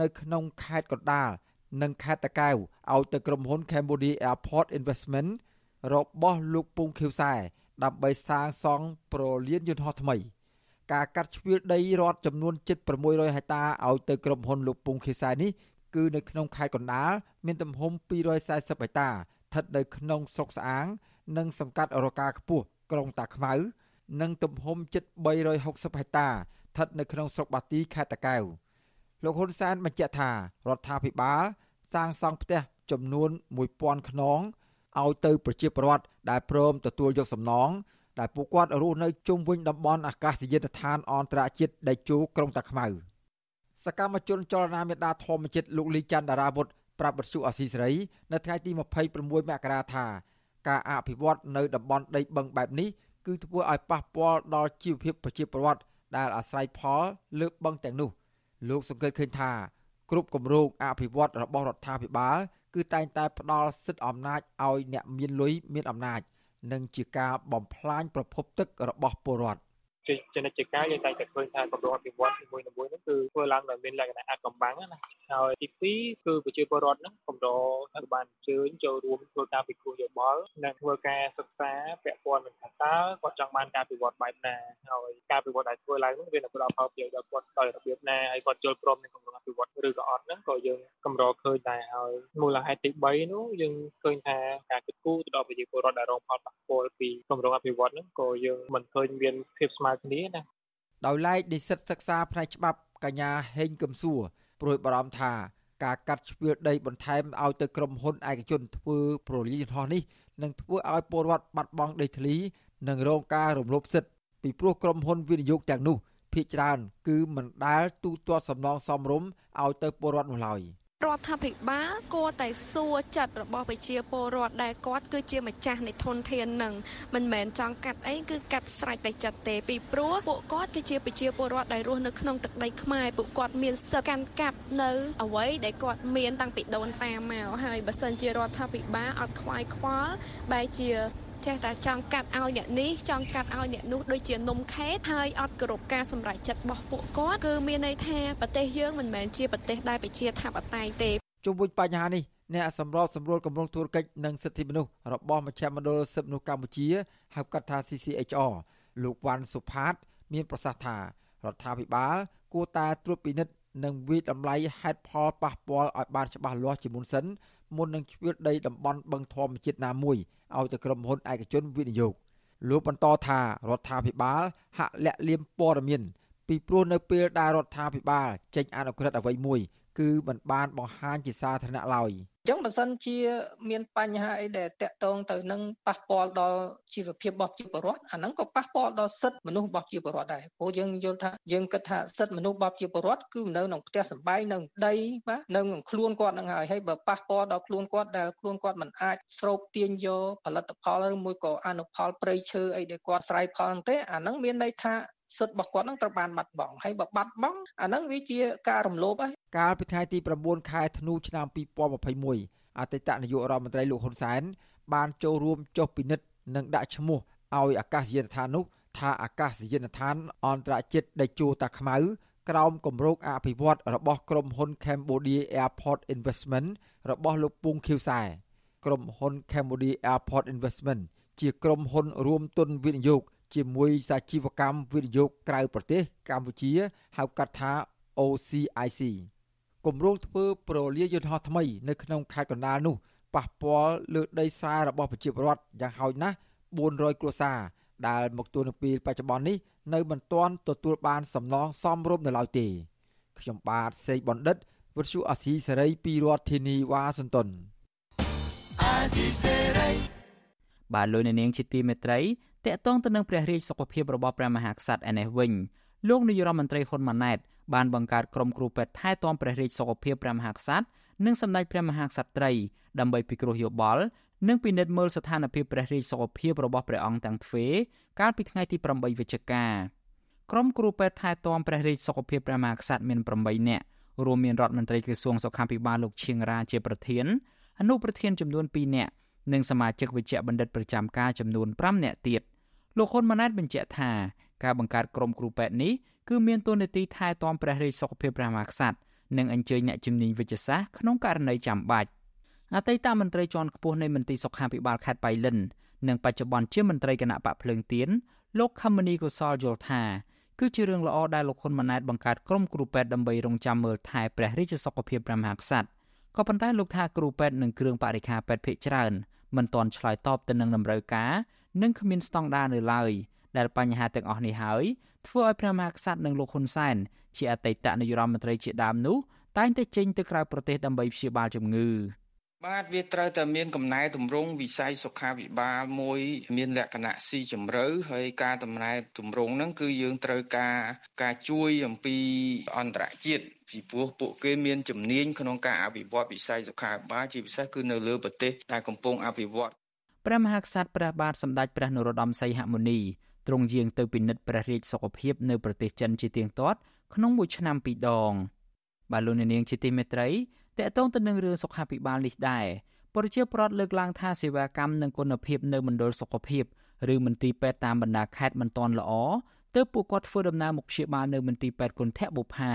[SPEAKER 12] នៅក្នុងខេត្តកណ្ដាលនិងខេត្តតាកែវឲ្យទៅក្រុមហ៊ុន Cambodia Airport Investment របស់លោកពងខៀវសែដើម្បីសាងសង់ប្រលានយន្តហោះថ្មី ការកាត់ជ្រឿលដីរដ្ឋចំនួនជិត600ហិកតាឲ្យទៅក្រុមហ៊ុនលោកពងខៀវសែនេះគឺនៅក្នុងខេត្តកណ្ដាលមានទំហំ240ហិកតាស្ថិតនៅក្នុងស្រុកស្អាង និងសង្កាត់រកាខ្ពស់ក្រុងតាខ្មៅ និងទំហំជិត360ហិកតា ស្ថិតនៅក្នុងស្រុកបាទីខេត្តតាកែវលោកហ៊ុនសែនបញ្ជាក់ថារដ្ឋាភិបាលសាងសង់ផ្ទះចំនួន1000ខ្នងឲ្យទៅប្រជាពលរដ្ឋដែលព្រមទទួលយកសំណងដែលពួកគាត់រស់នៅជុំវិញតំបន់អាកាសយានដ្ឋានអន្តរជាតិដេជោក្រុងតាខ្មៅសកម្មជនចលនាមេដាធម្មជាតិលោកលីច័ន្ទដារាវុធប្រាប់បទសុអសីសេរីនៅថ្ងៃទី26មករាថាការអភិវឌ្ឍនៅតំបន់ដីបឹងបែបនេះគឺធ្វើឲ្យប៉ះពាល់ដល់ជីវភាពប្រជាពលរដ្ឋ ដែលអាស្រ័យផលលើបឹងទាំងនោះលោកសង្កេតឃើញថាគ្រប់គម្រោងអភិវឌ្ឍរបស់រដ្ឋាភិបាលគឺតែងតែផ្ដល់សិទ្ធិអំណាចឲ្យអ្នកមានលុយមានអំណាច និងជាការបំផ្លាញប្រភពទឹករបស់ពលរដ្ឋ
[SPEAKER 13] ជាចនិច្ចការយើងតែតែឃើញថាកម្រិតអភិវឌ្ឍន៍មួយមួយនោះគឺធ្វើឡើងដោយមានលក្ខណៈអាកំបាំងណាហើយទី2គឺប្រជាពលរដ្ឋហ្នឹងកម្រិតត្រូវបានអញ្ជើញចូលរួមធ្វើការពិគ្រោះយោបល់និងធ្វើការសិក្សាពាក់ព័ន្ធនឹងថាតើគាត់ចង់បានការអភិវឌ្ឍបែបណាហើយការអភិវឌ្ឍដែលធ្វើឡើងនោះវានឹងផ្ដល់ផលប្រយោជន៍ដល់គាត់ដោយរបៀបណាហើយគាត់យល់ព្រមនឹងកម្រិតអភិវឌ្ឍឬក៏អត់ហ្នឹងក៏យើងកម្រិតឃើញដែរហើយមូលហេតុទី3នោះយើងឃើញថាការគិតគូរទៅដល់ប្រជាពលរដ្ឋដែលរងផលប៉ះពាល់ពីកម្រិតអភិវឌ្ឍហ្នឹងក៏យើងមិនឃើញមានភាពស្មើគ្នាណា
[SPEAKER 12] ដោយឡែកនិស្សិតសិក្សាផ្នែកច្បាប់កញ្ញាហេងកឹមសួរព្រួយបារម្ភថាការកាត់ជ្រឿដីបន្ថែមឲ្យទៅក្រុមហ៊ុនឯកជនធ្វើប្រលាយយន្តហោះនេះនឹងធ្វើឲ្យពលរដ្ឋបាត់បង់ដីធ្លី និងរងការរំលោភសិទ្ធិពីព្រោះក្រុមហ៊ុនវិនិយោគទាំងនោះភាគច្រើនគឺមិនដែលទូទាត់សំណងសមរម្យឲ្យទៅពលរដ្ឋនោះឡើយ។
[SPEAKER 14] រដ្ឋាភិបាលគួរតែសួរចិត្តរបស់ប្រជាពលរដ្ឋដែលគាត់គឺជាម្ចាស់នៃធនធាននឹងមិនមែនចង់កាត់អីគឺកាត់ស្រេចតែចិត្តទេពីព្រោះពួកគាត់គឺជាប្រជាពលរដ្ឋដែលរស់នៅក្នុងទឹកដីខ្មែរពួកគាត់មានសិទ្ធិកាន់កាប់នៅអ្វីដែលគាត់មានតាំងពីដូនតាមកហើយបើសិនជារដ្ឋាភិបាលអត់ខ្វាយខ្វល់បែរជា ចេះតែចង់កាត់ឲ្យអ្នកនេះចង់កាត់ឲ្យអ្នកនោះដូចជានំខេតហើយអត់គោរពការសម្រេចចិត្តរបស់ពួកគាត់គឺមានន័យថាប្រទេសយើងមិនមែនជាប្រទេសដែលប្រជាធិបតេយ្យទេ
[SPEAKER 12] ជុំវិញបញ្ហានេះអ្នកសម្របសម្រួលគម្រោងធុរកិច្ចនិងសិទ្ធិមនុស្សរបស់មជ្ឈមណ្ឌលសិទ្ធិមនុស្សកម្ពុជាហៅកាត់ថា CCHR លោកវ៉ាន់សុផាត មានប្រសាសន៍ថារដ្ឋាភិបាលគួរតែត្រួតពិនិត្យនិងវិតម្លៃហេតុផលប៉ះពាល់ឲ្យបានច្បាស់លាស់ជាមុនសិនមុននឹងជ្រឿដីតំបន់បឹងធម្មជាតិណាមួយ ឲ្យទៅក្រុមហ៊ុនឯកជនវិនិយោគលោកបន្តថារដ្ឋាភិបាលហាក់លាក់លៀមព័ត៌មានពីព្រោះនៅពេលដែលរដ្ឋាភិបាលចេញអនុក្រឹត្យអ្វីមួយ គឺមិនបានបង្ហាញជាសាធារណៈឡើយ។
[SPEAKER 15] អញ្ចឹងបើសិនជាមានបញ្ហាអីដែលតាក់ទងទៅនឹងប៉ះពាល់ដល់ជីវភាពរបស់ជីវរដ្ឋអាហ្នឹងក៏ប៉ះពាល់ដល់សិទ្ធិមនុស្សរបស់ជីវរដ្ឋដែរព្រោះយើងយល់ថាយើងគិតថាសិទ្ធិមនុស្សរបស់ជីវរដ្ឋគឺនៅក្នុងផ្ទះសម្បែងនៅដីបាទនៅក្នុងខ្លួនគាត់ហ្នឹងហើយហើយបើប៉ះពាល់ដល់ខ្លួនគាត់ដែលខ្លួនគាត់មិនអាចស្រូបទាញយកផលិតផលឬមួយក៏អនុផលព្រៃឈើអីដែលគាត់ស្រ័យផលហ្នឹងទេអាហ្នឹងមានន័យថា សិទ្ធិរបស់គាត់នឹងត្រូវបានបាត់បង់ហើយបើបាត់បង់អានឹងវាជាការរំលោភហើយ
[SPEAKER 12] កាលពីថ្ងៃទី9ខែធ្នូឆ្នាំ2021អតីតនាយករដ្ឋមន្ត្រីលោកហ៊ុនសែនបានចូលរួមចុះពិនិត្យនិងដាក់ឈ្មោះឲ្យអាកាសយានដ្ឋាននោះថាអាកាសយានដ្ឋានអន្តរជាតិដេជោតាខ្មៅក្រោមគម្រោងអភិវឌ្ឍរបស់ក្រុមហ៊ុន Cambodia Airport Investment របស់លោកពងខៀវសែក្រុមហ៊ុន Cambodia Airport Investment ជាក្រុមហ៊ុនរួមទុនវិនិយោគ ជាមួយសាជីវកម្មវិនិយោគក្រៅប្រទេសកម្ពុជាហៅកាត់ថា OCIC គម្រោងធ្វើប្រលាយយន្តហោះថ្មី នៅក្នុងខេត្តកណ្ដាលនោះប៉ះពាល់លើដីស្រែរបស់ប្រជាពលរដ្ឋយ៉ាងហោចណាស់400គ្រួសារដែលមកទួលនៅពេលបច្ចុប្បន្ននេះនៅមិនទាន់ទទួលបានសំណងសមរម្យនៅឡើយទេខ្ញុំបាទសេកបណ្ឌិតវិទ្យុអាស៊ីសេរីពីរដ្ឋធានីវ៉ាស៊ីនតោនអាស៊ីសេ
[SPEAKER 1] រីបាទលោកនាងជាទីមេត្រី តកតងទៅនឹងព្រះរាជសុខភាពរបស់ព្រះមហាក្សត្រឯនេះវិញលោកនាយរដ្ឋមន្ត្រីហ៊ុនម៉ាណែតបានបង្កើតក្រុមគ្រូពេទ្យថែទាំព្រះរាជសុខភាពព្រះមហាក្សត្រនិងសម្ដេចព្រះមហាក្សត្រីដើម្បីពិគ្រោះយោបល់និងពិនិត្យមើលស្ថានភាពព្រះរាជសុខភាពរបស់ព្រះអង្គទាំងទ្វេកាលពីថ្ងៃទី8វិច្ឆិកាក្រុមគ្រូពេទ្យថែទាំព្រះរាជសុខភាពព្រះមហាក្សត្រមាន8នាក់រួមមានរដ្ឋមន្ត្រីក្រសួងសុខាភិបាលលោកឈៀងរាជាប្រធានអនុប្រធានចំនួន2នាក់និងសមាជិកវិជ្ជបណ្ឌិតប្រចាំការចំនួន5នាក់ទៀត លោកហ៊ុនម៉ាណែតបញ្ជាក់ថាការបង្កើតក្រុមគ្រូពេទ្យនេះគឺមានតួនាទីថែទាំព្រះរាជសុខភាពព្រះមហាក្សត្រនិងអញ្ជើញអ្នកជំនាញវិទ្យាសាស្ត្រក្នុងករណីចាំបាច់អតីតមន្ត្រីជាន់ខ្ពស់នៃមន្ទីរសុខាភិបាលខេត្តបៃលិននិងបច្ចុប្បន្នជាមន្ត្រីគណៈបកភ្លើងទៀនលោកខមនីកុសលយល់ថាគឺជារឿងល្អដែលលោកហ៊ុនម៉ាណែតបង្កើតក្រុមគ្រូពេទ្យដើម្បីរងចាំមើលថែព្រះរាជសុខភាពព្រះមហាក្សត្រក៏ប៉ុន្តែលោកថាគ្រូពេទ្យនិងគ្រឿងបរិក្ខារពេទ្យភាគច្រើនមិនទាន់ឆ្លើយតបទៅនឹងតម្រូវការ និងគ្មានស្តង់ដារនៅឡើយដែលបញ្ហាទាំងអស់នេះហើយធ្វើឲ្យព្រះមហាក្សត្រនិងលោកហ៊ុនសែនជាអតីតនាយករដ្ឋមន្ត្រីជាដើមនោះតែងតែចេញទៅក្រៅប្រទេសដើម្បីព្យាបាលជំងឺ
[SPEAKER 16] បាទវាត្រូវតែមានកំណែទម្រង់វិស័យសុខាភិបាលមួយមានលក្ខណៈស៊ីជម្រៅហើយការតំណែទម្រង់ហ្នឹងគឺយើងត្រូវការការជួយអំពីអន្តរជាតិពីព្រោះពួកគេមានជំនាញក្នុងការអភិវឌ្ឍវិស័យសុខាភិបាលជាពិសេសគឺនៅលើប្រទេសដែលកំពុងអភិវឌ្ឍ
[SPEAKER 1] ព្រះមហាក្សត្រព្រះបាទសម្ដេចព្រះនរោត្តមសីហមុនីទ្រង់យាងទៅពិនិត្យព្រះរាជសុខភាពនៅប្រទេសចិនជាទៀងទាត់ក្នុងមួយឆ្នាំពីរដងបាទលោកនាងជាទីមេត្រីតកតងទៅនឹងរឿងសុខាភិបាលនេះដែរប្រជាពលរដ្ឋលើកឡើងថាសេវាកម្មនិងគុណភាពនៅមណ្ឌលសុខភាពឬមន្ទីរពេទ្យតាមបណ្ដាខេត្តមិនទាន់ល្អទើបពួកគាត់ធ្វើដំណើរមកព្យាបាលនៅមន្ទីរពេទ្យគុណធបុប្ផា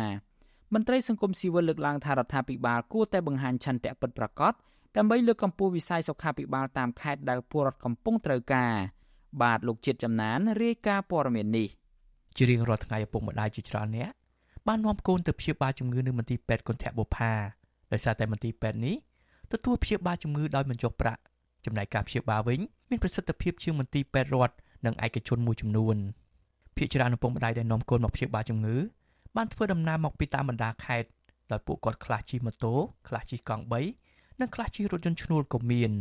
[SPEAKER 1] មន្ត្រីសង្គមស៊ីវិលលើកឡើងថារដ្ឋាភិបាលគួរតែបង្ហាញឆន្ទៈពិតប្រាកដ ដើម្បីលើកកម្ពស់វិស័យសុខាភិបាលតាមខេត្តដែលពលរដ្ឋកំពុងត្រូវការបាទលោកជាតិចំណានរាយការណ៍ព័ត៌មាននេះ
[SPEAKER 17] ជារៀងរាល់ថ្ងៃឪពុកម្ដាយជាច្រើនអ្នកបាននាំកូនទៅព្យាបាលជំងឺនៅមន្ទីរពេទ្យគុណធបុប្ផាដោយសារតែមន្ទីរពេទ្យនេះទទួលព្យាបាលជំងឺដោយមិនចុះប្រាក់ចំណែកការព្យាបាលវិញមានប្រសិទ្ធភាពជាងមន្ទីរពេទ្យរដ្ឋនិងឯកជនមួយចំនួនភាគច្រើនឪពុកម្ដាយដែលនាំកូនមកព្យាបាលជំងឺបានធ្វើដំណើរមកពីតាមបណ្ដាខេត្តដោយពួកគាត់ខ្លះជិះម៉ូតូខ្លះជិះកង់3 និងខ្លះជិះរថយន្តឈ្នួលក៏មាន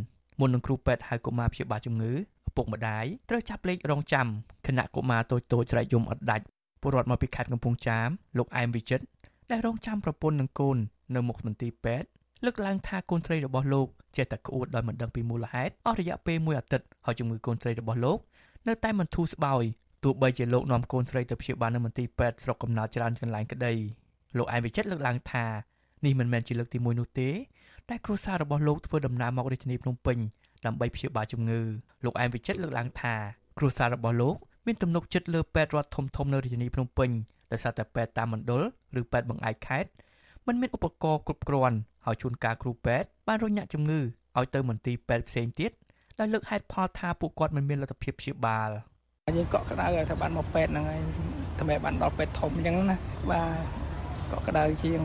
[SPEAKER 17] មុននឹងគ្រូពេទ្យហៅកុមារព្យាបាលជំងឺឪពុកម្ដាយត្រូវចាប់លេខរងចាំខណៈកុមារតូចៗស្រែកយំអត់ដាច់ពលរដ្ឋមកពីខេត្តកំពង់ចាមលោកអែមវិចិត្រដែលរងចាំប្រពន្ធនិងកូននៅមុខមន្ទីរពេទ្យលើកឡើងថាកូនត្រីរបស់លោកចេះតែក្អួតដោយមិនដឹងពីមូលហេតុអស់រយៈពេលមួយអាទិត្យហើយជំងឺកូនត្រីរបស់លោកនៅតែមិនធូរស្បើយទោះបីជាលោកនាំកូនត្រីទៅព្យាបាលនៅមន្ទីរពេទ្យស្រុកកំណើតច្រើនកន្លែងក្តីលោកអែមវិចិត្រលើកឡើងថានេះមិនមែនជាលើកទី1នោះទេ តែគ្រួសាររបស់លោកធ្វើដំណើរមករាជធានីភ្នំពេញដើម្បីព្យាបាលជំងឺលោកអែមវិចិត្រលើកឡើងថាគ្រួសាររបស់លោកមានទំនុកចិត្តលើពេទ្យរដ្ឋធំធំនៅរាជធានីភ្នំពេញដោយសារតែពេទ្យតាមមណ្ឌលឬពេទ្យបង្អែកខេត្តមិនមានឧបករណ៍គ្រប់គ្រាន់ហើយជួនកាលគ្រូពេទ្យបានរញ៉ាក់ជំងឺឲ្យទៅមន្ទីរពេទ្យផ្សេងទៀតដោយលើកហេតុផលថាពួកគាត់មិនមានលទ្ធភាពព្យាបាល
[SPEAKER 18] យើងកក់ក្ដៅថាបានមកពេទ្យហ្នឹងហើយតែបានដល់ពេទ្យធំអញ្ចឹងណាបាទកក់ក្ដៅជាង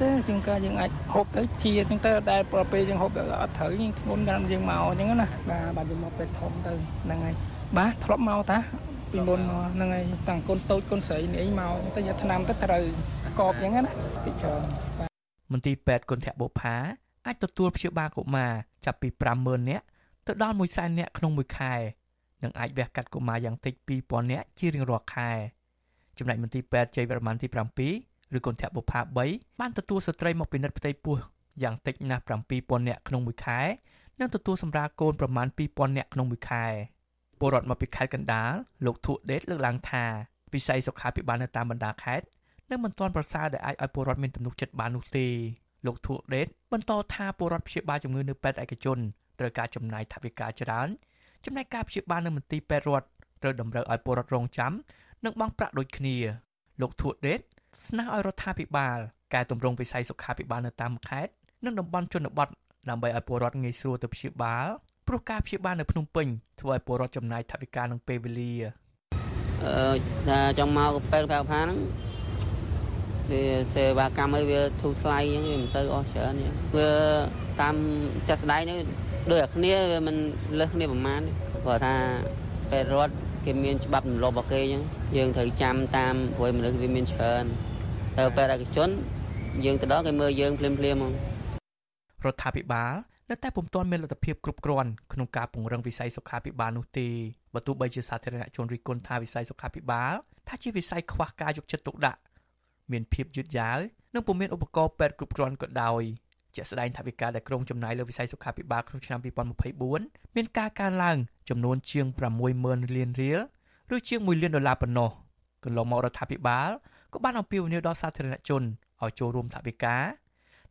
[SPEAKER 18] ទេជាងការយើងអាចហូបទៅជាអញ្ចឹងទៅដែលប្រពេលយើងហូបទៅអត់ត្រូវយើងធ្ងន់កាន់យើងមកអញ្ចឹងណាបាទបាទយើងមកពេទ្យធំទៅហ្នឹងហើយបាទធ្លាប់មកតាពីមុនហ្នឹងហើយតាំងកូនតូចកូនស្រីនេះមកទៅយកឆ្នាំទៅត្រូវកបអញ្ចឹងណាពីច្រើន
[SPEAKER 17] មន្ទីរពេទ្យគុណធបុផាអាចទទួលព្យាបាលកុមារចាប់ពី50000នាក់ទៅដល់100,000នាក់ក្នុងមួយខែនិងអាចវះកាត់កុមារយ៉ាងតិច2000នាក់ជារៀងរាល់ខែចំណែកមន្ទីរពេទ្យជ័យវរ្ម័នទី7 ឬគុណធបុផា3បានទទួលស្ត្រីមកពិនិត្យផ្ទៃពោះយ៉ាងតិចណាស់7000នាក់ក្នុងមួយខែនិងទទួលសម្រាលកូនប្រមាណ2000នាក់ក្នុងមួយខែពលរដ្ឋមកពីខេត្តកណ្ដាលលោកធុដេតលើកឡើងថាវិស័យសុខាភិបាលនៅតាមបណ្ដាខេត្តនៅមិនទាន់ប្រសើរដែលអាចឲ្យពលរដ្ឋមានទំនុកចិត្តបាននោះទេលោកធុដេតបន្តថាពលរដ្ឋព្យាបាលជំងឺនៅពេទ្យឯកជនត្រូវការចំណាយថវិកាច្រើនចំណែកការព្យាបាលនៅមន្ទីរពេទ្យរដ្ឋត្រូវតម្រូវឲ្យពលរដ្ឋរងចាំនិងបង់ប្រាក់ដូចគ្នាលោកធួដេត ស្នើឲ្យរដ្ឋាភិបាលកែតម្រង់វិស័យសុខាភិបាលនៅតាមខេត្តនិងតំបន់ជនបទដើម្បីឲ្យពលរដ្ឋងាយស្រួលទៅព្យាបាលព្រោះការព្យាបាលនៅភ្នំពេញធ្វើឲ្យពលរដ្ឋចំណាយថវិកានិងពេលវេលា
[SPEAKER 19] អឺថាចង់មកពេទ្យផាហ្នឹងវាសេវាកម្មឲ្យវាធូរថ្លៃអញ្ចឹងវាមិនសូវអស់ច្រើនអញ្ចឹងវាតាមចាស់ស្ដាយនេះដូចតែគ្នាវាមិនលើសគ្នាប្រហែលព្រោះថាពេទ្យរដ្ឋ គេមានច្បាប់រំលោភរបស់គេអញ្ចឹងយើងត្រូវចាំតាមព្រោះមនុស្សវាមានច្រើនទៅពេទ្យឯកជន យើងទៅដល់គេមើលយើងភ្លាមភ្លាមហ្មង
[SPEAKER 17] រដ្ឋាភិបាលនៅតែពុំទាន់មានលទ្ធភាពគ្រប់គ្រាន់ក្នុងការពង្រឹងវិស័យសុខាភិបាលនោះទេបើទោះបីជាសាធារណជនរិះគន់ថាវិស័យសុខាភិបាលថាជាវិស័យខ្វះការយកចិត្តទុកដាក់មានភាពយឺតយ៉ាវនិងពុំមានឧបករណ៍ពេទ្យគ្រប់គ្រាន់ក៏ដោយ ជាក់ស្ដែងថាវិការដែលក្រុងចំណាយលើវិស័យសុខាភិបាលក្នុងឆ្នាំ2024មានការកើនឡើងចំនួនជាង60000លានរៀលឬជាង1លានដុល្លារប៉ុណ្ណោះកន្លងមករដ្ឋាភិបាលក៏បានអំពាវនាវដល់សាធារណជនឲ្យចូលរួមថវិកា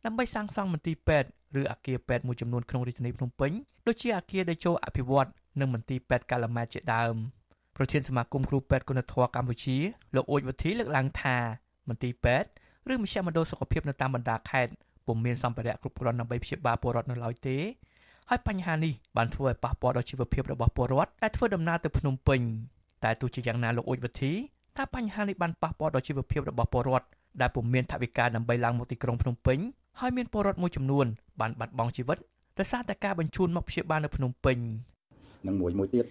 [SPEAKER 17] ដើម្បីសាងសង់មន្ទីរពេទ្យឬអគារពេទ្យមួយចំនួនក្នុងរាជធានីភ្នំពេញដូចជាអគារដេជោអភិវឌ្ឍនិងមន្ទីរពេទ្យកាឡាម៉ែតជាដើមប្រធានសមាគមគ្រូពេទ្យគុណធម៌កម្ពុជាលោកអ៊ូចវុធីលើកឡើងថាមន្ទីរពេទ្យឬមជ្ឈមណ្ឌលសុខភាពនៅតាមបណ្ដាខេត្ត ពុំមានសម្ភារៈគ្រប់គ្រាន់ដើម្បីព្យាបាលពលរដ្ឋនៅឡើយទេហើយបញ្ហានេះបានធ្វើឲ្យប៉ះពាល់ដល់ជីវភាពរបស់ពលរដ្ឋដែលធ្វើដំណើរទៅភ្នំពេញតែទោះជាយ៉ាងណាលោកអ៊ុចវិធីថាបញ្ហានេះបានប៉ះពាល់ដល់ជីវភាពរបស់ពលរដ្ឋដែលពុំមានថវិកាដើម្បីឡើងមកទីក្រុងភ្នំពេញហើយមានពលរដ្ឋមួយចំនួនបានបាត់បង់ជីវិតដោយសារតែការបញ្ជូនមកព្យាបាលនៅភ្នំពេញ
[SPEAKER 20] និងមួយមួយទៀត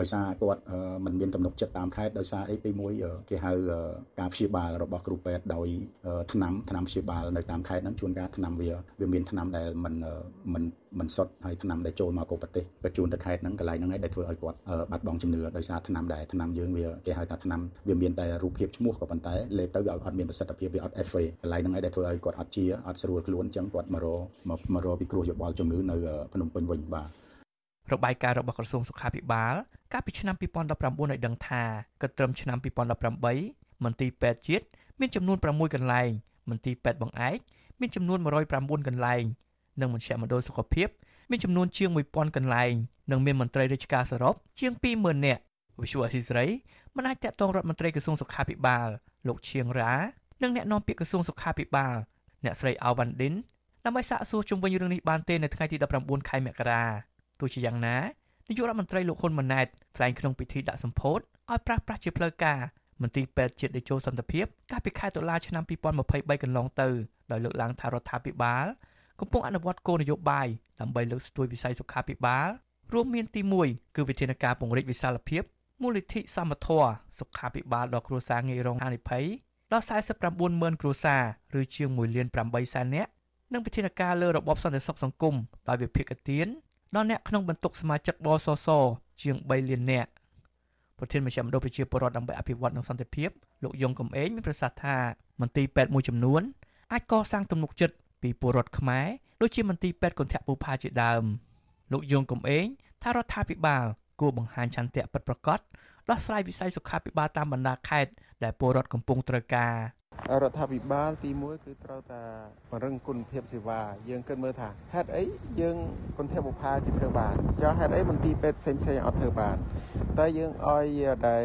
[SPEAKER 20] ដោយសារគាត់មិនមានទំនុកចិត្តតាមខេត្តដោយសារអីទី1គេហៅការព្យាបាលរបស់គ្រូពេទ្យដោយថ្នាំថ្នាំព្យាបាលនៅតាមខេត្តហ្នឹងជួនកាលថ្នាំវាវាមានថ្នាំដែលមិនមិនមិនសុទ្ធហើយថ្នាំដែលចូលមកកុប្រទេសក៏ជូនទៅខេត្តហ្នឹងកន្លែងហ្នឹងឯងដែលធ្វើឲ្យគាត់បាត់បង់ជំនឿដោយសារថ្នាំដែលថ្នាំយើងវាគេហៅថាថ្នាំវាមានតែរូបភាពឈ្មោះក៏ប៉ុន្តែលេបទៅវាអត់មានប្រសិទ្ធភាពវាអត់ FA កន្លែងហ្នឹងឯងដែលធ្វើឲ្យគាត់អត់ជាអត់ស្រួលខ្លួនអញ្ចឹងគាត់មករមករពិគ្រោះយោបល់ជំងឺនៅភ្នំពេញវិញបាទ
[SPEAKER 17] របាយការណ៍របស់ក្រសួងសុខាភិបាល កាលពីឆ្នាំ2019ឲ្យដឹងថាគិតត្រឹមឆ្នាំ2018មន្ទីរពេទ្យជាតិមានចំនួន6កន្លែងមន្ទីរពេទ្យបង្អែកមានចំនួន109កន្លែងនិងមជ្ឈមណ្ឌលសុខភាពមានចំនួនជាង1000កន្លែងនិងមានមន្ត្រីរាជការសរុបជាង20000នាក់វិសុវអសីស្រីមិនអាចតាក់ទងរដ្ឋមន្ត្រីក្រសួងសុខាភិបាលលោកឈៀងរ៉ានិងអ្នកនាំពាក្យក្រសួងសុខាភិបាលអ្នកស្រីអាវ៉ាន់ឌិនដើម្បីសាកសួរជុំវិញរឿងនេះបានទេនៅថ្ងៃទី19ខែមករា ទោះជាយ៉ាងណានាយករដ្ឋមន្ត្រីលោកហ៊ុនម៉ាណែតថ្លែងក្នុងពិធីដាក់សម្ពោធឲ្យប្រាស់ប្រាស់ជាផ្លូវការមន្ទីរពេទ្យជាតិតេជោសន្តិភាពកាលពីខែតុលាឆ្នាំ2023កន្លងទៅដោយលើកឡើងថារដ្ឋាភិបាលកំពុងអនុវត្តគោលនយោបាយដើម្បីលើកស្ទួយវិស័យសុខាភិបាលរួមមានទី1គឺវិធានការពង្រីកវិសាលភាពមូលនិធិសមត្ថៈសុខាភិបាលដល់គ្រួសារងាយរងហានិភ័យដល់49ម៉ឺនគ្រួសារឬជាង1លាន8សែននាក់និងវិធានការលើរបបសន្តិសុខសង្គមដោយវិភាគទាន ដល់អ្នកក្នុងបន្ទុកសមាជិកបសសជាង3លាននាក់ប្រធានមជ្ឈមណ្ឌលប្រជាពលរដ្ឋដើម្បីអភិវឌ្ឍនិងសន្តិភាពលោកយងកំឯងមានប្រសាសន៍ថាមន្ទីរពេទ្យមួយចំនួនអាចកសាងទំនុកចិត្តពីពលរដ្ឋខ្មែរដូចជាមន្ទីរពេទ្យគន្ធបុប្ផាជាដើមលោកយងកំឯងថារដ្ឋាភិបាលគួរបង្ហាញឆន្ទៈពិតប្រាកដដោះស្រាយវិស័យសុខាភិបាលតាមបណ្ដាខេត្តដែលពលរដ្ឋកំពុងត្រូវការ
[SPEAKER 11] រដ្ឋាភិបាលទី1គឺត្រូវតែពង្រឹងគុណភាពសេវាយើងគិតមើលថាហេតុអីយើងគន្ធបុប្ផាគេធ្វើបានចុះហេតុអីមន្ទីរពេទ្យផ្សេងផ្សេងអត់ធ្វើបានតែយើងឲ្យដែល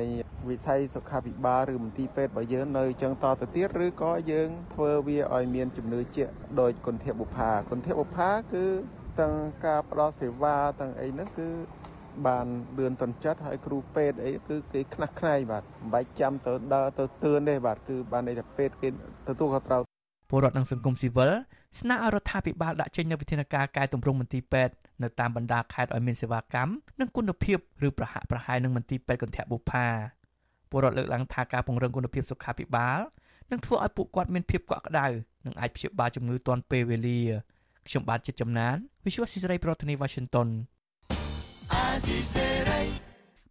[SPEAKER 11] វិស័យសុខាភិបាលឬមន្ទីរពេទ្យរបស់យើងនៅចឹងតទៅទៀតឬក៏យើងធ្វើវាឲ្យមានជំនឿជាក់ដោយគន្ធបុប្ផាគន្ធបុប្ផាគឺទាំងការផ្ដល់សេវាទាំងអីហ្នឹងគឺ បានលឿនតន់ចិត្តហើយគ្រូពេទ្យអីគឺគេខ្នះខ្នែងបាទមិនបាច់ចាំទៅដើរទៅទឿនទេបាទគឺបានន័យថាពេទ្យគេទទួលខុសត្រូវ
[SPEAKER 17] ពលរដ្ឋនិងសង្គមស៊ីវិលស្នើឲ្យរដ្ឋាភិបាលដាក់ចេញនូវវិធានការកែតម្រង់មន្ទីរពេទ្យនៅតាមបណ្ដាខេត្តឲ្យមានសេវាកម្មនិងគុណភាពឬប្រហាក់ប្រហែលនឹងមន្ទីរពេទ្យកន្ធបុប្ផាពលរដ្ឋលើកឡើងថាការពង្រឹងគុណភាពសុខាភិបាលនឹងធ្វើឲ្យពួកគាត់មានភាពកក់ក្ដៅនិងអាចព្យាបាលជំងឺទាន់ពេលវេលាខ្ញុំបាទចិត្តចំណាន Visual Society ប្រធានាទី Washington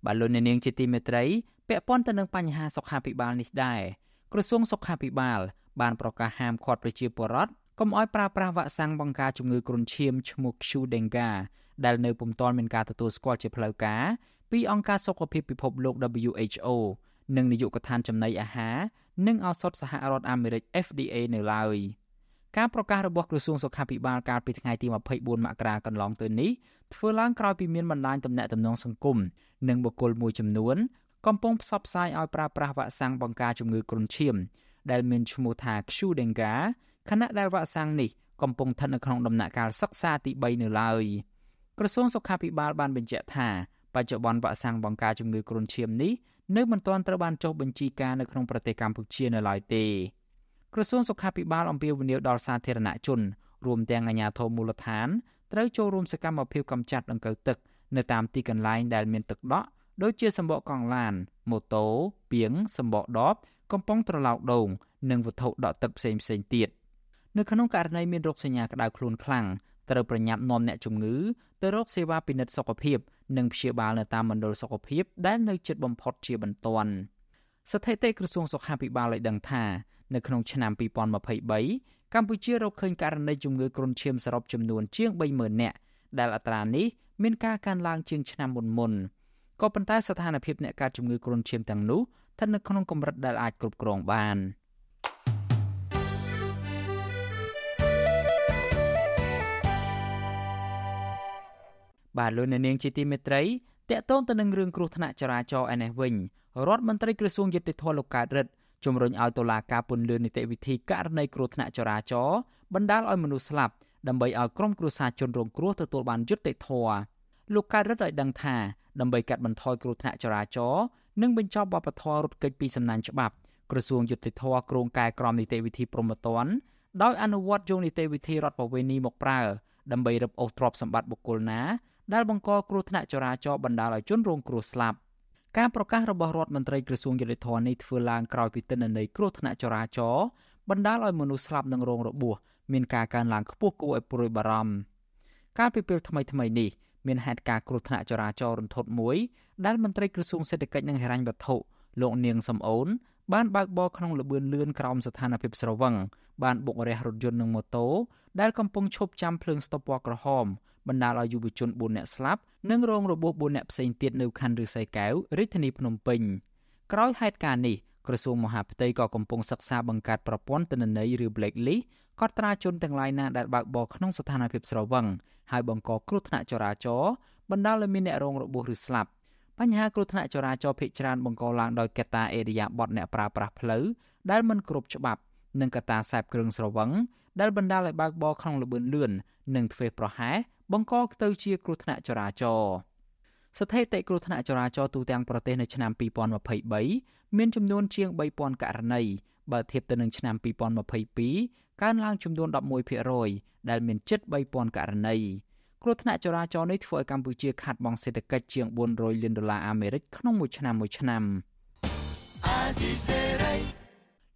[SPEAKER 1] បាទលោកអ្នកនាងជាទីមេត្រីពាក់ព័ន្ធទៅនឹងបញ្ហាសុខាភិបាលនេះដែរក្រសួងសុខាភិបាល បានប្រកាសហាមឃាត់ប្រជាពលរដ្ឋកុំឲ្យប្រើប្រាស់វ៉ាក់សាំងបង្ការជំងឺគ្រុនឈាមឈ្មោះ Qdenga ដែលនៅពុំទាន់មានការទទួលស្គាល់ជាផ្លូវការពីអង្គការសុខភាពពិភពលោក WHO និងនាយកដ្ឋានចំណីអាហារនិងឱសថសហរដ្ឋអាមេរិក FDA នៅឡើយ ការប្រកាសរបស់ក្រសួងសុខាភិបាលកាលពីថ្ងៃទី24មករាកន្លងទៅនេះធ្វើឡើងក្រោយពីមានបណ្ដាញទំនាក់ទំនងសង្គមនិងបុគ្គលមួយចំនួនកំពុងផ្សព្វផ្សាយឲ្យប្រើប្រាស់វ៉ាក់សាំងបង្ការជំងឺគ្រុនឈាមដែលមានឈ្មោះថា Qdenga ខណៈដែលវ៉ាក់សាំងនេះកំពុងស្ថិតនៅក្នុងដំណាក់កាលសិក្សាទី3នៅឡើយក្រសួងសុខាភិបាលបានបញ្ជាក់ថាបច្ចុប្បន្នវ៉ាក់សាំងបង្ការជំងឺគ្រុនឈាមនេះនៅមិនទាន់ត្រូវបានចុះបញ្ជីការនៅក្នុងប្រទេសកម្ពុជានៅឡើយទេ ក្រសួងសុខាភិបាលអំពាវនាវដល់សាធារណជនរួមទាំងអាជ្ញាធរមូលដ្ឋានត្រូវចូលរួមសកម្មភាពកម្ចាត់ដង្កូវទឹកនៅតាមទីកន្លែងដែលមានទឹកដក់ដូចជាសម្បកកង់ឡានម៉ូតូពាងសម្បកដបកំប៉ុងត្រឡោកដូងនិងវត្ថុដក់ទឹកផ្សេងផ្សេងទៀតនៅក្នុងករណីមានរោគសញ្ញាក្តៅខ្លួនខ្លាំងត្រូវប្រញាប់នាំអ្នកជំងឺទៅរកសេវាពិនិត្យសុខភាព និងព្យាបាលនៅតាមមណ្ឌលសុខភាពដែលនៅជិតបំផុតជាបន្ទាន់ស្ថិតិក្រសួងសុខាភិបាលឲ្យដឹងថា នៅក្នុងឆ្នាំ2023កម្ពុជារកឃើញករណីជំងឺគ្រុនឈាមសរុបចំនួនជាង30000នាក់ដែលអត្រានេះមានការកើនឡើងជាងឆ្នាំមុនមុនក៏ប៉ុន្តែស្ថានភាពអ្នកកើតជំងឺគ្រុនឈាមទាំងនោះស្ថិតនៅក្នុងកម្រិតដែលអាចគ្រប់គ្រងបានបាទលោកអ្នកនាងជាទីមេត្រីតកតងទៅនឹងរឿងគ្រោះថ្នាក់ចរាចរណ៍ឯនេះវិញរដ្ឋមន្ត្រីក្រសួងយុតិធធលោកកើតរិទ្ធ ជំរុញឲ្យតុលាការពន្យានីតិវិធីករណីគ្រោះថ្នាក់ចរាចរណ៍បណ្ដាលឲ្យមនុស្សស្លាប់ដើម្បីឲ្យក្រុមគ្រួសារជនរងគ្រោះទទួលបានយុត្តិធម៌លោកកើតរិទ្ធឲ្យដឹងថាដើម្បីកាត់បន្ថយគ្រោះថ្នាក់ចរាចរណ៍និងបញ្ចប់បបធររត់គេចពីសំណាញ់ច្បាប់ក្រសួងយុតិធធក្រងកែក្រមនីតិវិធីប្រមត្តនដោយអនុវត្តយកនីតិវិធីរដ្ឋបវេនីមកប្រើដើម្បីរឹបអូសទ្រព្យសម្បត្តិបុគ្គលណាដែលបង្កគ្រោះថ្នាក់ចរាចរណ៍បណ្ដាលឲ្យជនរងគ្រោះស្លាប់ ការប្រកាសរបស់រដ្ឋមន្ត្រីក្រសួងយុតិធធនេះធ្វើឡើងក្រោយពីទិន្នន័យគ្រោះថ្នាក់ចរាចរណ៍បណ្ដាលឲ្យមនុស្សស្លាប់និងរងរបួសមានការកើនឡើងខ្ពស់គួរឲ្យព្រួយបារម្ភកាលពីពេលថ្មីថ្មីនេះមានហេតុការណ៍គ្រោះថ្នាក់ចរាចរណ៍រន្ធត់មួយដែលមន្ត្រីក្រសួងសេដ្ឋកិច្ចនិងហិរញ្ញវត្ថុលោកនាងសំអូនបានបើកបរក្នុងលបឿនលឿនក្រោមស្ថានភាពស្រវឹងបានបុករះរថយន្តនិងម៉ូតូដែលកំពុងឈប់ចាំភ្លើងស្តុបពណ៌ក្រហម បណ្ដាលឲ្យយុវជន4នាក់ស្លាប់និងរងរបួស4នាក់ផ្សេងទៀតនៅខណ្ឌឫស្សីកែវរាជធានីភ្នំពេញក្រោយហេតុការណ៍នេះក្រសួងមហាផ្ទៃក៏កំពុងសិក្សាបង្កើតប្រព័ន្ធទិន្នន័យឬ blacklist កត់ត្រាជនទាំងឡាយណាដែលបើកបរក្នុងស្ថានភាពស្រវឹងហើយបង្កគ្រោះថ្នាក់ចរាចរណ៍បណ្ដាលឲ្យមានអ្នករងរបួសឬស្លាប់បញ្ហាគ្រោះថ្នាក់ចរាចរណ៍ភ ieck ច្រើនបង្កឡើងដោយកត្តាអេរិយាបថអ្នកប្រើប្រាស់ផ្លូវដែលមិនគ្រប់ច្បាប់និងកត្តាខ្សែគ្រឿងស្រវឹងដែលបណ្ដាលឲ្យបើកបរក្នុងល្បឿនលឿននិងធ្វេសប្រហែស បង្កទៅជាគ្រោះថ្នាក់ចរាចរណ៍ស្ថិតិគ្រោះថ្នាក់ចរាចរណ៍ទូទាំងប្រទេសនៅឆ្នាំ2023មានចំនួនជាង3000ករណីបើធៀបទៅនឹងឆ្នាំ2022កើនឡើងចំនួន11%ដែលមានជិត3000ករណីគ្រោះថ្នាក់ចរាចរណ៍នេះធ្វើឲ្យកម្ពុជាខាត់បង់សេដ្ឋកិច្ចជាង400លានដុល្លារអាមេរិកក្នុងមួយឆ្នាំមួយឆ្នាំ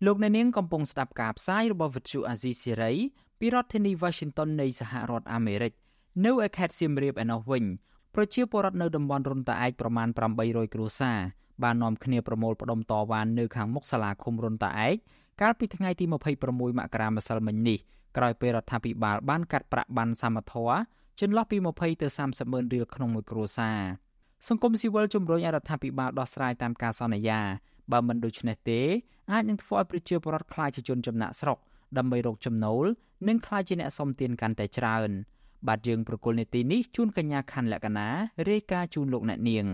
[SPEAKER 1] លោកអ្នកនាងកំពុងស្ដាប់ការផ្សាយរបស់ Vuthu Azizi Serai ពីរដ្ឋធានី Washington នៃសហរដ្ឋអាមេរិក នៅឯខេត្តសៀមរាបឯណោះវិញប្រជាពលរដ្ឋនៅតំបន់រុនតាឯកប្រមាណ800គ្រួសារបាននាំគ្នាប្រមូលផ្ដុំតវ៉ានៅខាងមុខសាលាឃុំរុនតាឯកកាលពីថ្ងៃទី26មករាម្សិលមិញនេះក្រោយពេលរដ្ឋាភិបាលបានកាត់ប្រាក់ប័ណ្ណសមត្ថៈចន្លោះពី20ទៅ30ម៉ឺនរៀលក្នុងមួយគ្រួសារសង្គមស៊ីវិលជំរុញឲ្យរដ្ឋាភិបាលដោះស្រាយតាមការសន្យាបើមិនដូច្នេះទេអាចនឹងធ្វើឲ្យប្រជាពលរដ្ឋខ្លាចជាជនចំណាក់ស្រុកដើម្បីរកចំណូលនិងខ្លាចជាអ្នកសុំទានកាន់តែច្រើន បាទយើងប្រកុលនេតិនេះជូនកញ្ញាខណ្ឌលក្ខណារាយការណ៍ជូនលោកអ្នកនាង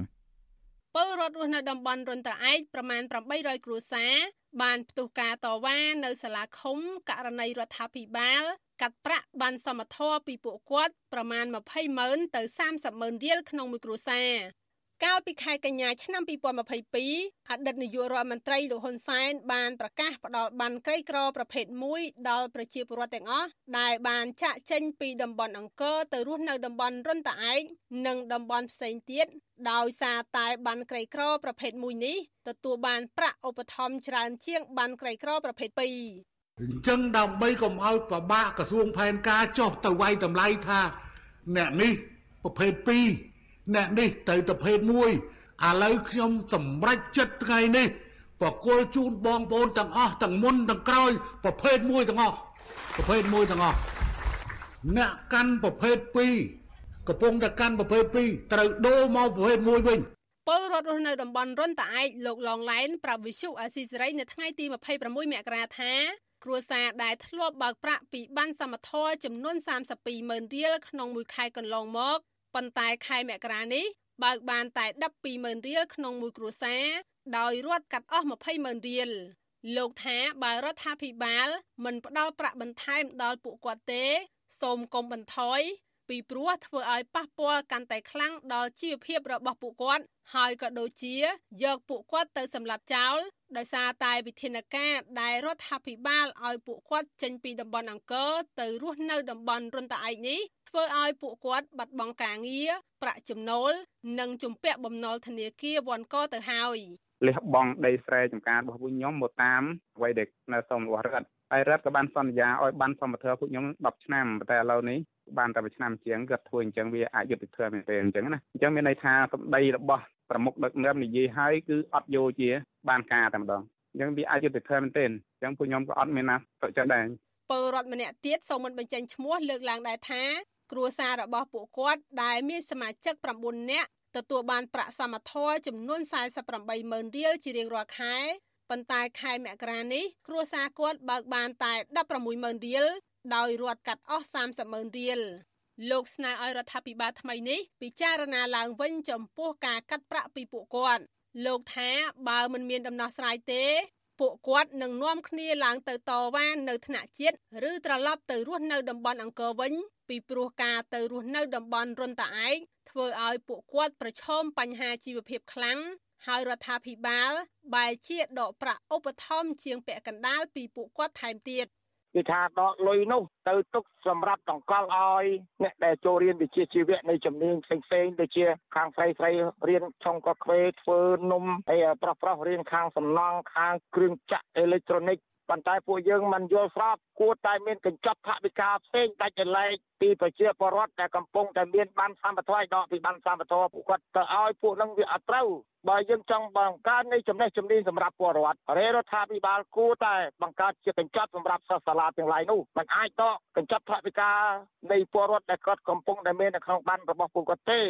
[SPEAKER 14] ពលរដ្ឋរស់នៅតំបន់រុនត្រឯកប្រមាណ800គ្រួសារបានផ្ទុះការតវ៉ានៅសាលាឃុំករណីរដ្ឋាភិបាលកាត់ប្រាក់បានសមធម៌ពីពួកគាត់ប្រមាណ20ម៉ឺនទៅ30ម៉ឺនរៀលក្នុងមួយគ្រួសារ កាលពីខែកញ្ញាឆ្នាំ2022អតីតនាយករដ្ឋមន្ត្រីលោកហ៊ុនសែនបានប្រកាសផ្ដល់បានក្រីក្រប្រភេទមួយដល់ប្រជាពលរដ្ឋទាំងអស់ដែលបានចាក់ចេញពីតំបន់អង្គរទៅរស់នៅតំបន់រុនតាឯកនិងតំបន់ផ្សេងទៀតដោយសារតែបានក្រីក្រប្រភេទមួយនេះទទួលបានប្រាក់ឧបត្ថម្ភច្រើនជាងបានក្រីក្រប្រភេទ2
[SPEAKER 21] អញ្ចឹងដើម្បីកុំឲ្យប្របាក់ក្រសួងផែនការចុះទៅវាយតម្លៃថាអ្នកនេះប្រភេទ2 អ្នកនេះទៅទៅភេទមួយឥឡូវខ្ញុំសម្រេចចិត្តថ្ងៃនេះប្រគល់ជូនបងប្អូនទាំងអស់ទាំងមុនទាំងក្រោយប្រភេទមួយទាំងអស់ប្រភេទមួយទាំងអស់អ្នកកាន់ប្រភេទ2កំពុងតែកាន់ប្រភេទ2ត្រូវដូរមកប្រភេទ1វិញ
[SPEAKER 14] ពលរដ្ឋរស់នៅតំបន់រុនតាឯកលោកឡងឡែនប្រាប់វិសុអាស៊ីសេរីនៅថ្ងៃទី26មករាថាគ្រួសារដែលធ្លាប់បើកប្រាក់ពីបានសមត្ថៈចំនួន32ម៉ឺនរៀលក្នុងមួយខែកន្លងមក ប៉ុន្តែខែមករានេះបើកបានតែ12ម៉ឺនរៀលក្នុងមួយគ្រួសារដោយរដ្ឋកាត់អស់20ម៉ឺនរៀលលោកថាបើរដ្ឋាភិបាល មិនផ្ដល់ប្រាក់បន្ថែមដល់ពួកគាត់ទេ សូមកុំបន្ថយពីព្រោះធ្វើឲ្យប៉ះពាល់កាន់តែខ្លាំងដល់ជីវភាពរបស់ពួកគាត់ ហើយក៏ដូចជា យកពួកគាត់ទៅសម្លាប់ចោលដោយសារតែវិធានការដែលរដ្ឋាភិបាលឲ្យពួកគាត់ចេញពីតំបន់អង្គរទៅរស់នៅតំបន់រុនតាឯកនេះ ធ្វើឲ្យពួកគាត់បាត់បង់ការងារប្រាក់ចំណូល និងជំពាក់បំណុលធនាគារវ៉ាន់កទៅហើយ
[SPEAKER 22] លះបង់ដីស្រែចម្ការរបស់ពួកខ្ញុំមកតាមអ្វីដែលនៅសមរបស់រដ្ឋហើយរដ្ឋក៏បានសន្យាឲ្យបានសមត្ថភាពពួកខ្ញុំ10ឆ្នាំតែឥឡូវនេះបានតែមួយឆ្នាំជាងគាត់ធ្វើអញ្ចឹងវាអយុត្តិធម៌មែនទេអញ្ចឹងណាអញ្ចឹងមានន័យថាសម្ដីរបស់ប្រមុខដឹកនាំនិយាយហើយគឺអត់យកជាបានការតែម្ដងអញ្ចឹងវាអយុត្តិធម៌មែនទេអញ្ចឹងពួកខ្ញុំក៏អត់មានណាទៅចិត្តដែរ
[SPEAKER 14] ពលរដ្ឋម្នាក់ទៀតសូមមិនបញ្ចេញឈ្មោះលើកឡើងដែរថា គ្រួសាររបស់ពួកគាត់ដែលមានសមាជិក9នាក់ទទួលបានប្រាក់សមត្ថៈចំនួន48ម៉ឺនរៀលជារៀងរាល់ខែប៉ុន្តែខែមករានេះគ្រួសារគាត់បើកបានតែ16ម៉ឺនរៀលដោយរដ្ឋកាត់អស់30ម៉ឺនរៀលលោកស្នើឲ្យរដ្ឋាភិបាលថ្មីនេះពិចារណាឡើងវិញចំពោះការកាត់ប្រាក់ពីពួកគាត់លោកថាបើមិនមានដំណោះស្រាយទេ ពួកគាត់នឹងនាំគ្នាឡើងទៅតវ៉ានៅថ្នាក់ជាតិឬត្រឡប់ទៅរស់នៅតំបន់អង្គរវិញ ពីព្រោះការទៅរស់នៅតំបន់រុនតាឯកធ្វើឲ្យពួកគាត់ប្រឈមបញ្ហាជីវភាពខ្លាំងហើយរដ្ឋាភិបាលបែរជាដកប្រាក់ឧបត្ថម្ភជាងពាក់កណ្ដាលពីពួកគាត់ថែមទៀត
[SPEAKER 8] គឺថាដកលុយនោះទៅទុកសម្រាប់តង្កល់ឲ្យអ្នកដែលចូលរៀនវិជ្ជាជីវៈនៃជំនាញផ្សេងៗដូចជាខាងស្រីស្រីរៀនឆុងកាហ្វេធ្វើនំហើយប្រុសប្រុសរៀនខាងសំណង់ខាងគ្រឿងចក្រអេឡិចត្រូនិក ប៉ុន្តែពួកយើងមិនយល់ស្របគួរតែមានកញ្ចប់ថវិកាផ្សេងដាច់ចលែកពីប្រជាពលរដ្ឋដែលកំពុងតែមានបានសម្បត្តិឲ្យដកពីបានសម្បត្តិពួកគាត់ទៅឲ្យពួកនឹងវាអត់ត្រូវបើយើងចង់បង្កើននៃចំណេះជំនាញសម្រាប់ពលរដ្ឋរដ្ឋាភិបាលគួរតែបង្កើតជាកញ្ចប់សម្រាប់សិស្សសាលាទាំងឡាយនោះมันអាចដកកញ្ចប់ថវិកានៃពលរដ្ឋដែលគាត់កំពុងតែមាននៅក្នុងបានរបស់ពួកគាត់ទេ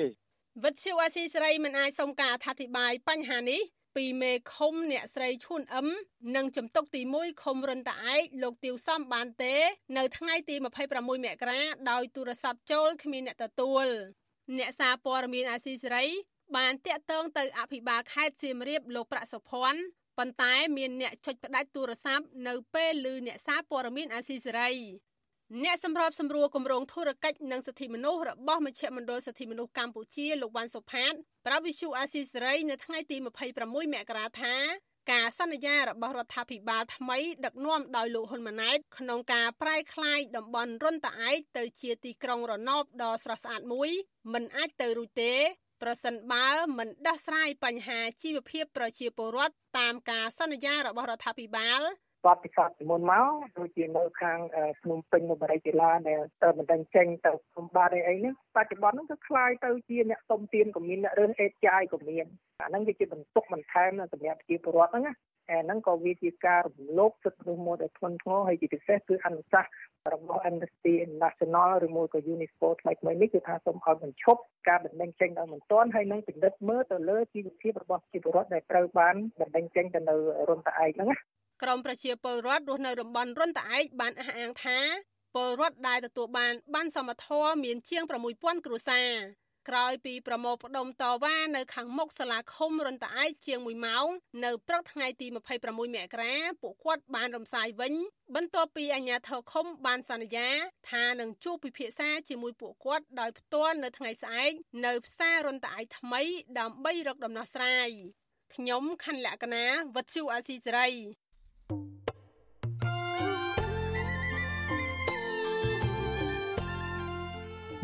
[SPEAKER 14] វិទ្យុអាស៊ីសេរីមិនអាចសុំការអធិប្បាយបញ្ហានេះ ពីមេឃុំអ្នកស្រីឈួនអឹមនិងជំទប់ទី1ឃុំរិនតាឯកលោកទៀវសំបានទេ នៅថ្ងៃទី26មករាដោយទូរស័ព្ទចូលគ្មានអ្នកទទួលអ្នកសារព័ត៌មានអាស៊ីសេរីបានតាក់ទងទៅអភិបាលខេត្តសៀមរាបលោកប្រាក់សុភ័ណ្ឌប៉ុន្តែមានអ្នកចុចផ្ដាច់ទូរស័ព្ទនៅពេលឮអ្នកសារព័ត៌មានអាស៊ីសេរី អ្នកសម្របសម្រួលគម្រោងធុរកិច្ចនិងសិទ្ធិមនុស្សរបស់មជ្ឈមណ្ឌលសិទ្ធិមនុស្សកម្ពុជាលោកវ៉ាន់សុផាតប្រាប់វិទ្យុអាស៊ីសេរីនៅថ្ងៃទី26មករាថាការសន្យារបស់រដ្ឋាភិបាលថ្មីដឹកនាំដោយលោកហ៊ុនម៉ាណែតក្នុងការប្រែក្លាយតំបន់រុនតាឯកទៅជាទីក្រុងរណបដ៏ស្រស់ស្អាតមួយមិនអាចទៅរួចទេប្រសិនបើមិនដោះស្រាយបញ្ហាជីវភាពប្រជាពលរដ្ឋតាមការសន្យារបស់រដ្ឋាភិបាល
[SPEAKER 23] បទពិសោធន៍ពីមុនមកដូចជានៅខាងភ្នំពេញនៅបរិយាកាសដែលទៅមិនដឹងចេញទៅខ្ញុំបាទអីហ្នឹងបច្ចុប្បន្នហ្នឹងគឺคล้ายទៅជាអ្នកសុំទានក៏មានអ្នករើសអេតចាយក៏មានអាហ្នឹងវាជាបន្ទុកបន្ថែមសម្រាប់ប្រជាពលរដ្ឋហ្នឹងណាអាហ្នឹងក៏វាជាការរំលោភសិទ្ធិមនុស្សមួយដែលធ្ងន់ធ្ងរហើយជាពិសេសគឺអនុសាសន៍របស់ Amnesty International ឬមួយក៏ UNESCO ថ្មីថ្មីនេះគឺថាសូមឲ្យបញ្ឈប់ការបណ្ដឹងចេញដោយមិនទាន់ហើយនឹងពិនិត្យមើលទៅលើជីវភាពរបស់ប្រជាពលរដ្ឋដែលត្រូវបានបណ្ដឹងចេញទៅនៅរុនតាឯកហ្នឹងណា
[SPEAKER 14] ក្រមប្រជាពលរដ្ឋរស់នៅតំបន់រុនតាឯកបានអះអាងថាពលរដ្ឋដែលទទួលបានបានសមត្ថភាពមានជាង6000គ្រួសារក្រោយពីប្រមូលផ្ដុំតវ៉ានៅខាងមុខសាលាឃុំរុនតាឯកជាង1ម៉ោងនៅព្រឹកថ្ងៃទី26មករាពួកគាត់បានរំសាយវិញ បន្ទាប់ពីអាជ្ញាធរឃុំបានសន្យាថានឹងជួបពិភាក្សាជាមួយពួកគាត់ដោយផ្ទាល់នៅថ្ងៃស្អែកនៅផ្សាររុនតាឯកថ្មីដើម្បីរកដំណោះស្រាយខ្ញុំខណ្ឌលក្ខណាវັດឈូអាស៊ីសេរី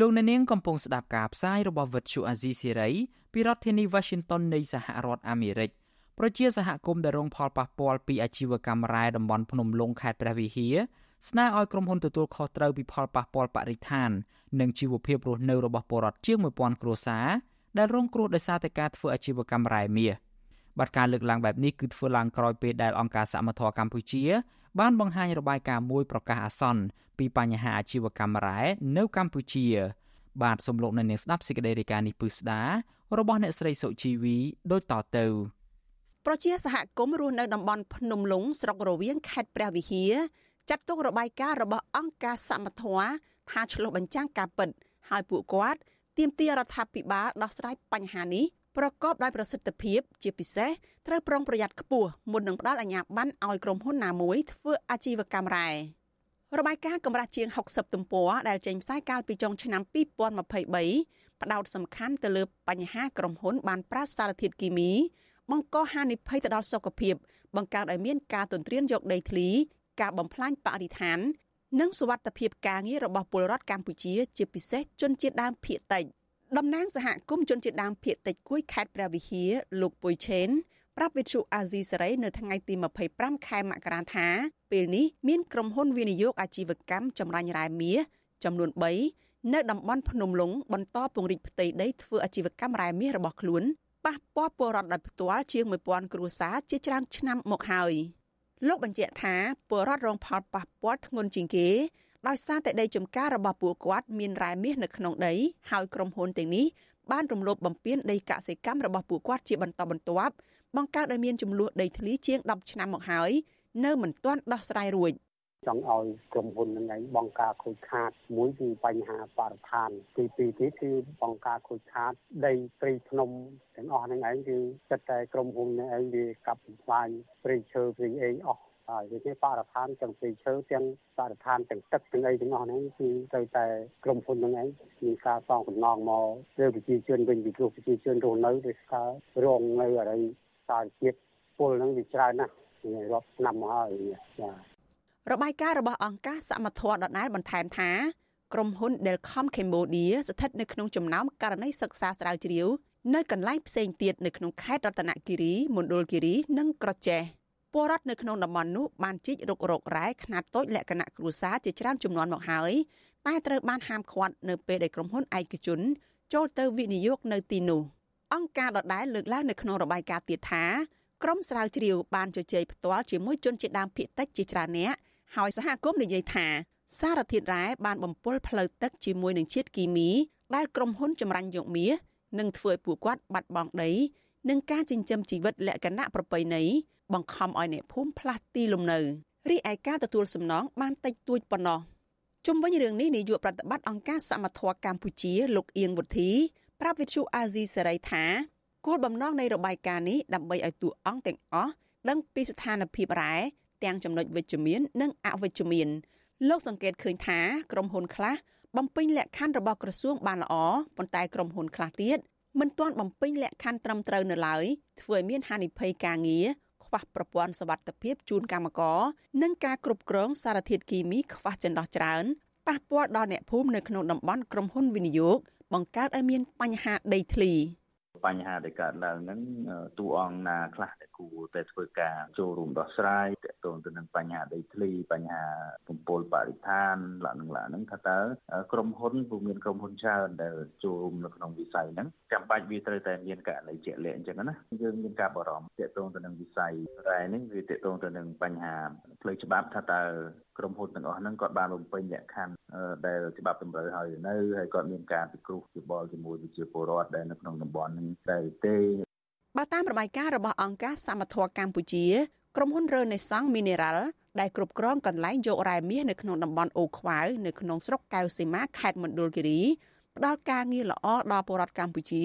[SPEAKER 1] លោកអ្នកនាងកំពុងស្ដាប់ការផ្សាយរបស់វិទ្យុអាស៊ីសេរីពីរដ្ឋធានី Washington នៃសហរដ្ឋអាមេរិកប្រជាសហគមន៍ដែលរងផលប៉ះពាល់ពីអាជីវកម្មរ៉ែតំបន់ភ្នំលុងខេត្តព្រះវិហារស្នើឲ្យក្រុមហ៊ុនទទួលខុសត្រូវពីផលប៉ះពាល់បរិស្ថាន និងជីវភាពរស់នៅរបស់ពលរដ្ឋជាង1000គ្រួសារដែលរងគ្រោះដោយសារតែការធ្វើអាជីវកម្មរ៉ែមាសបាត់ការលើកឡើងបែបនេះគឺធ្វើឡើងក្រោយពេលដែលអង្គការសមត្ថកិច្ចកម្ពុជា បានបង្ហាញរបាយការណ៍មួយប្រកាសអាសន្នពីបញ្ហាអាជីវកម្មរ៉ែនៅកម្ពុជា បាទសំលោកនៅនាងស្ដាប់សេចក្តីរាយការណ៍នេះពឹស្ដារបស់អ្នកស្រីសុជីវីដូចតទៅ
[SPEAKER 24] ប្រជាសហគមន៍រស់នៅតំបន់ភ្នំលុងស្រុករវៀងខេត្តព្រះវិហារចាត់ទុករបាយការណ៍របស់អង្គការសមត្ថៈថាឆ្លុះបញ្ចាំងការពិត ហើយពួកគាត់ទាមទាររដ្ឋាភិបាលដោះស្រាយបញ្ហានេះប្រកបដោយប្រសិទ្ធភាព ជាពិសេស ត្រូវប្រុងប្រយ័ត្នខ្ពស់មុននឹងផ្ដល់អាជ្ញាប័ណ្ណឲ្យក្រុមហ៊ុនណាមួយធ្វើអាជីវកម្មរ៉ែរបាយការណ៍កម្រាស់ជាង60ទំព័រដែលចេញផ្សាយកាលពីចុងឆ្នាំ2023ផ្ដោតសំខាន់ទៅលើបញ្ហាក្រុមហ៊ុនបានប្រើសារធាតុគីមី បង្កហានិភ័យទៅដល់សុខភាព បង្កើតឲ្យមានការទន្ទ្រានយកដីធ្លី ការបំផ្លាញបរិស្ថាន និងសុវត្ថិភាពការងាររបស់ពលរដ្ឋកម្ពុជា ជាពិសេសជនជាតិដើមភាគតិចតំណាងសហគមន៍ជនជាតិដើមភាគតិចគួយខេត្តព្រះវិហារលោកពុយឆេន ប្រាប់វិទ្យុអាស៊ីសេរីនៅថ្ងៃទី25ខែមករាថាពេលនេះមានក្រុមហ៊ុនវិនិយោគអាជីវកម្មចម្រាញ់រ៉ែមាសចំនួន3នៅតំបន់ភ្នំលុងបន្តពង្រីកផ្ទៃដីធ្វើអាជីវកម្មរ៉ែមាសរបស់ខ្លួនប៉ះពាល់ពលរដ្ឋដោយផ្ទាល់ជាង1000គ្រួសារជាច្រើនឆ្នាំមកហើយ។លោកបញ្ជាក់ថាពលរដ្ឋរងផលប៉ះពាល់ធ្ងន់ជាងគេដោយសារតែដីចម្ការរបស់ពួកគាត់មានរ៉ែមាសនៅក្នុងដីហើយក្រុមហ៊ុនទាំងនេះបានរំលោភបំពានដីកសិកម្មរបស់ពួកគាត់ជាបន្តបន្ទាប់ បង្កើតឲ្យមានចំនួនដីធ្លីជាង10ឆ្នាំមកហើយនៅមិនទាន់ដោះស្រាយរួច
[SPEAKER 25] ចង់ឲ្យក្រុមហ៊ុននឹងឯងបង្ការខូចខាតមួយគឺបញ្ហាបរិស្ថានទីពីរទៀតគឺបង្ការខូចខាតដីព្រៃភ្នំទាំងអស់ហ្នឹងឯងគឺចិត្តតែក្រុមហ៊ុននឹងឯងវាកាប់បំផ្លាញព្រៃឈើព្រៃអីអស់ហើយដូចនេះបរិស្ថានទាំងព្រៃឈើទាំងបរិស្ថានទាំងទឹកទាំងអីទាំងអស់ហ្នឹងគឺទៅតែក្រុមហ៊ុននឹងឯងមានការសងសំណងមកលើប្រជាជនវិញពីព្រោះប្រជាជនរស់នៅដោយសាររងនៅអរិយ សារជាតិពលហ្នឹងវាច្រើនណាស់រាប់ឆ្នាំមកហើយចា
[SPEAKER 24] របាយការណ៍របស់អង្គការសមត្ថៈដដែលបន្ថែមថាក្រុមហ៊ុន Delcom Cambodia ស្ថិតនៅក្នុងចំណោមករណីសិក្សាស្រាវជ្រាវនៅកន្លែងផ្សេងទៀតនៅក្នុងខេត្តរតនគិរីមណ្ឌលគិរីនិងក្រចេះពលរដ្ឋនៅក្នុងតំបន់នោះបានជីករករករ៉ែខ្នាតតូចលក្ខណៈគ្រួសារជាច្រើនចំនួនមកហើយតែត្រូវបានហាមឃាត់នៅពេលដែលក្រុមហ៊ុនឯកជនចូលទៅវិនិយោគនៅទីនោះ អង្គការដដែលលើកឡើងនៅក្នុងរបាយការណ៍ទៀតថាក្រុមស្រាវជ្រាវបានជជែកផ្ទាល់ជាមួយជនជាតិដើមភាគតិចជាច្រើនអ្នកហើយសហគមន៍និយាយថាសារធាតុរ៉ែបានបំពុលផ្លូវទឹកជាមួយនឹងជាតិគីមី ដែលក្រុមហ៊ុនចម្រាញ់យកមាសនិងធ្វើឲ្យពួកគាត់បាត់បង់ដីនិងការចិញ្ចឹមជីវិតលក្ខណៈប្រពៃណីបង្ខំឲ្យអ្នកភូមិផ្លាស់ទីលំនៅរីឯការទទួលសំណងបានតិចតួចប៉ុណ្ណោះជុំវិញរឿងនេះនាយកប្រតិបត្តិអង្គការសមត្ថៈកម្ពុជាលោកអៀងវុធី ប្រាប់វិទ្យុអាស៊ីសេរីថាគោលបំណងនៃរបាយការណ៍នេះដើម្បីឲ្យតួអង្គទាំងអស់ដឹងពីស្ថានភាពរ៉ែទាំងចំណុចវិជ្ជមាន និងអវិជ្ជមានលោកសង្កេតឃើញថាក្រុមហ៊ុនខ្លះបំពេញលក្ខខណ្ឌរបស់ក្រសួងបានល្អប៉ុន្តែក្រុមហ៊ុនខ្លះទៀតមិនទាន់បំពេញលក្ខខណ្ឌត្រឹមត្រូវនៅឡើយធ្វើឲ្យមានហានិភ័យការងារខ្វះប្រព័ន្ធសវត្ថិភាពជូនកម្មករនិងការគ្រប់គ្រងសារធាតុគីមីខ្វះចន្លោះច្រើនប៉ះពាល់ដល់អ្នកភូមិនៅក្នុងតំបន់ក្រុមហ៊ុនវិនិយោគ បង្កើតឲ្យមានបញ្ហាដីធ្លី។
[SPEAKER 26] បញ្ហាដែលកើតឡើងហ្នឹងតួអង្គណាខ្លះដែលគួរតែធ្វើការចូលរួមដោះស្រាយទាក់ទងទៅនឹងបញ្ហាដីធ្លីបញ្ហាបំពុលបរិស្ថានឡាក់នឹងឡាក់ហ្នឹងថាតើក្រុមហ៊ុនពុំមានក្រុមហ៊ុនច្រើនដែលចូលរួមនៅក្នុងវិស័យហ្នឹងចាំបាច់វាត្រូវតែមានករណីជាក់លាក់អញ្ចឹងណាយើងមានការបារម្ភទាក់ទងទៅនឹងវិស័យរ៉ែនេះវាទាក់ទងទៅនឹងបញ្ហាផ្លូវច្បាប់ថាតើក្រុមហ៊ុនទាំងអស់ហ្នឹងគាត់បានបំពេញលក្ខខណ្ឌដែលច្បាប់តម្រូវឲ្យនៅហើយគាត់មានការពិគ្រោះយោបល់ជាមួយវិជាពលរដ្ឋដែលនៅក្នុងតំបន់ហ្នឹងដែរទេ
[SPEAKER 24] បើតាមរបាយការណ៍របស់អង្គការសមត្ថៈកម្ពុជា ក្រុមហ៊ុន Renaissance Mineral ដែលគ្រប់គ្រងកន្លែងយករ៉ែមាសនៅក្នុងតំបន់អូខ្វាវនៅក្នុងស្រុកកៅសីមាខេត្តមណ្ឌលគិរីផ្ដល់ការងារល្អដល់ពលរដ្ឋកម្ពុជា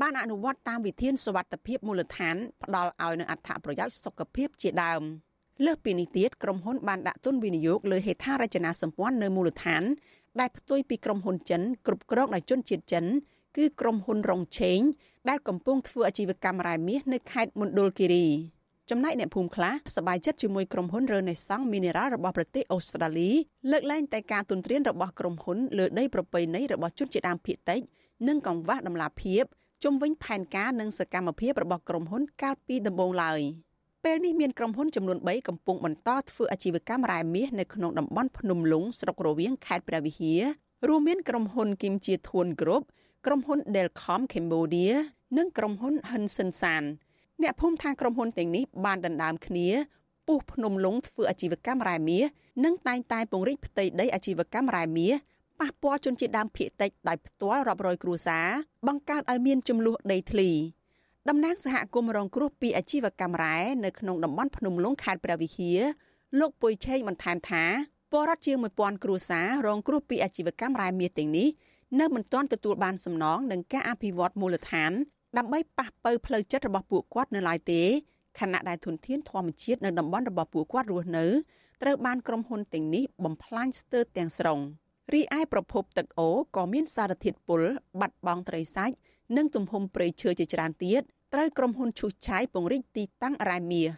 [SPEAKER 24] បានអនុវត្តតាមវិធានសុវត្ថិភាពមូលដ្ឋានផ្ដល់ឲ្យនូវអត្ថប្រយោជន៍សុខភាពជាដើម។លើសពីនេះទៀតក្រុមហ៊ុនបានដាក់ទុនវិនិយោគលើហេដ្ឋារចនាសម្ព័ន្ធនៅមូលដ្ឋានដែលផ្ទុយពីក្រុមហ៊ុនចិនគ្រប់គ្រងដោយជនជាតិចិន គឺក្រុមហ៊ុនរងឆេង ដែលកំពុងធ្វើអាជីវកម្មរ៉ែមាសនៅខេត្តមណ្ឌលគិរីចំណែកអ្នកភូមិខ្លះសប្បាយចិត្តជាមួយក្រុមហ៊ុន Renaissance Mineral របស់ប្រទេសអូស្ត្រាលីលើកលែងតែការទុនទ្រានរបស់ក្រុមហ៊ុនលើដីប្រពៃណីរបស់ជនជាតិដើមភាគតិចនិងកង្វះដំណាភាពជុំវិញផែនការនិងសកម្មភាពរបស់ក្រុមហ៊ុនកាលពីដំបូងឡើយ។ពេលនេះមានក្រុមហ៊ុនចំនួន3កំពុងបន្តធ្វើអាជីវកម្មរ៉ែមាសនៅក្នុងតំបន់ភ្នំលុងស្រុករវៀងខេត្តព្រះវិហាររួមមានក្រុមហ៊ុនគីមជាធួនគ្រុប ក្រុមហ៊ុន Delcom Cambodia និងក្រុមហ៊ុន Hansen San អ្នកភូមិថាក្រុមហ៊ុនទាំងនេះបានដណ្ដើមគ្នាពុះភ្នំលុងធ្វើអាជីវកម្មរ៉ែមាសនិងតែងតែពង្រីកផ្ទៃដីអាជីវកម្មរ៉ែមាសប៉ះពាល់ជនជាតិដើមភាគតិចដោយផ្ទាល់រាប់រយគ្រួសារបង្កើតឲ្យមានចំនួនដីធ្លីតំណាងសហគមន៍រងគ្រោះពីអាជីវកម្មរ៉ែនៅក្នុងតំបន់ភ្នំលុងខេត្តព្រះវិហារលោកពុយឆេងបន្ថែមថាពលរដ្ឋជាង1000គ្រួសាររងគ្រោះពីអាជីវកម្មរ៉ែមាសទាំងនេះ នៅមិនទាន់ទទួលបានសំណងនឹងការអភិវឌ្ឍមូលដ្ឋាន ដើម្បីប៉ះប៉ូវផ្លូវចិត្តរបស់ពួកគាត់នៅឡើយទេខណៈដែលធនធានធម្មជាតិនៅតំបន់របស់ពួកគាត់រស់នៅត្រូវបានក្រុមហ៊ុនទាំងនេះបំផ្លាញស្ទើរទាំងស្រុងរីឯប្រភពទឹកអូក៏មានសារធាតុពុលបាត់បង់ត្រីសាច់និងទំហំព្រៃឈើជាច្រើនទៀតត្រូវក្រុមហ៊ុនឈូសឆាយពង្រីកទីតាំងរ៉ែមាស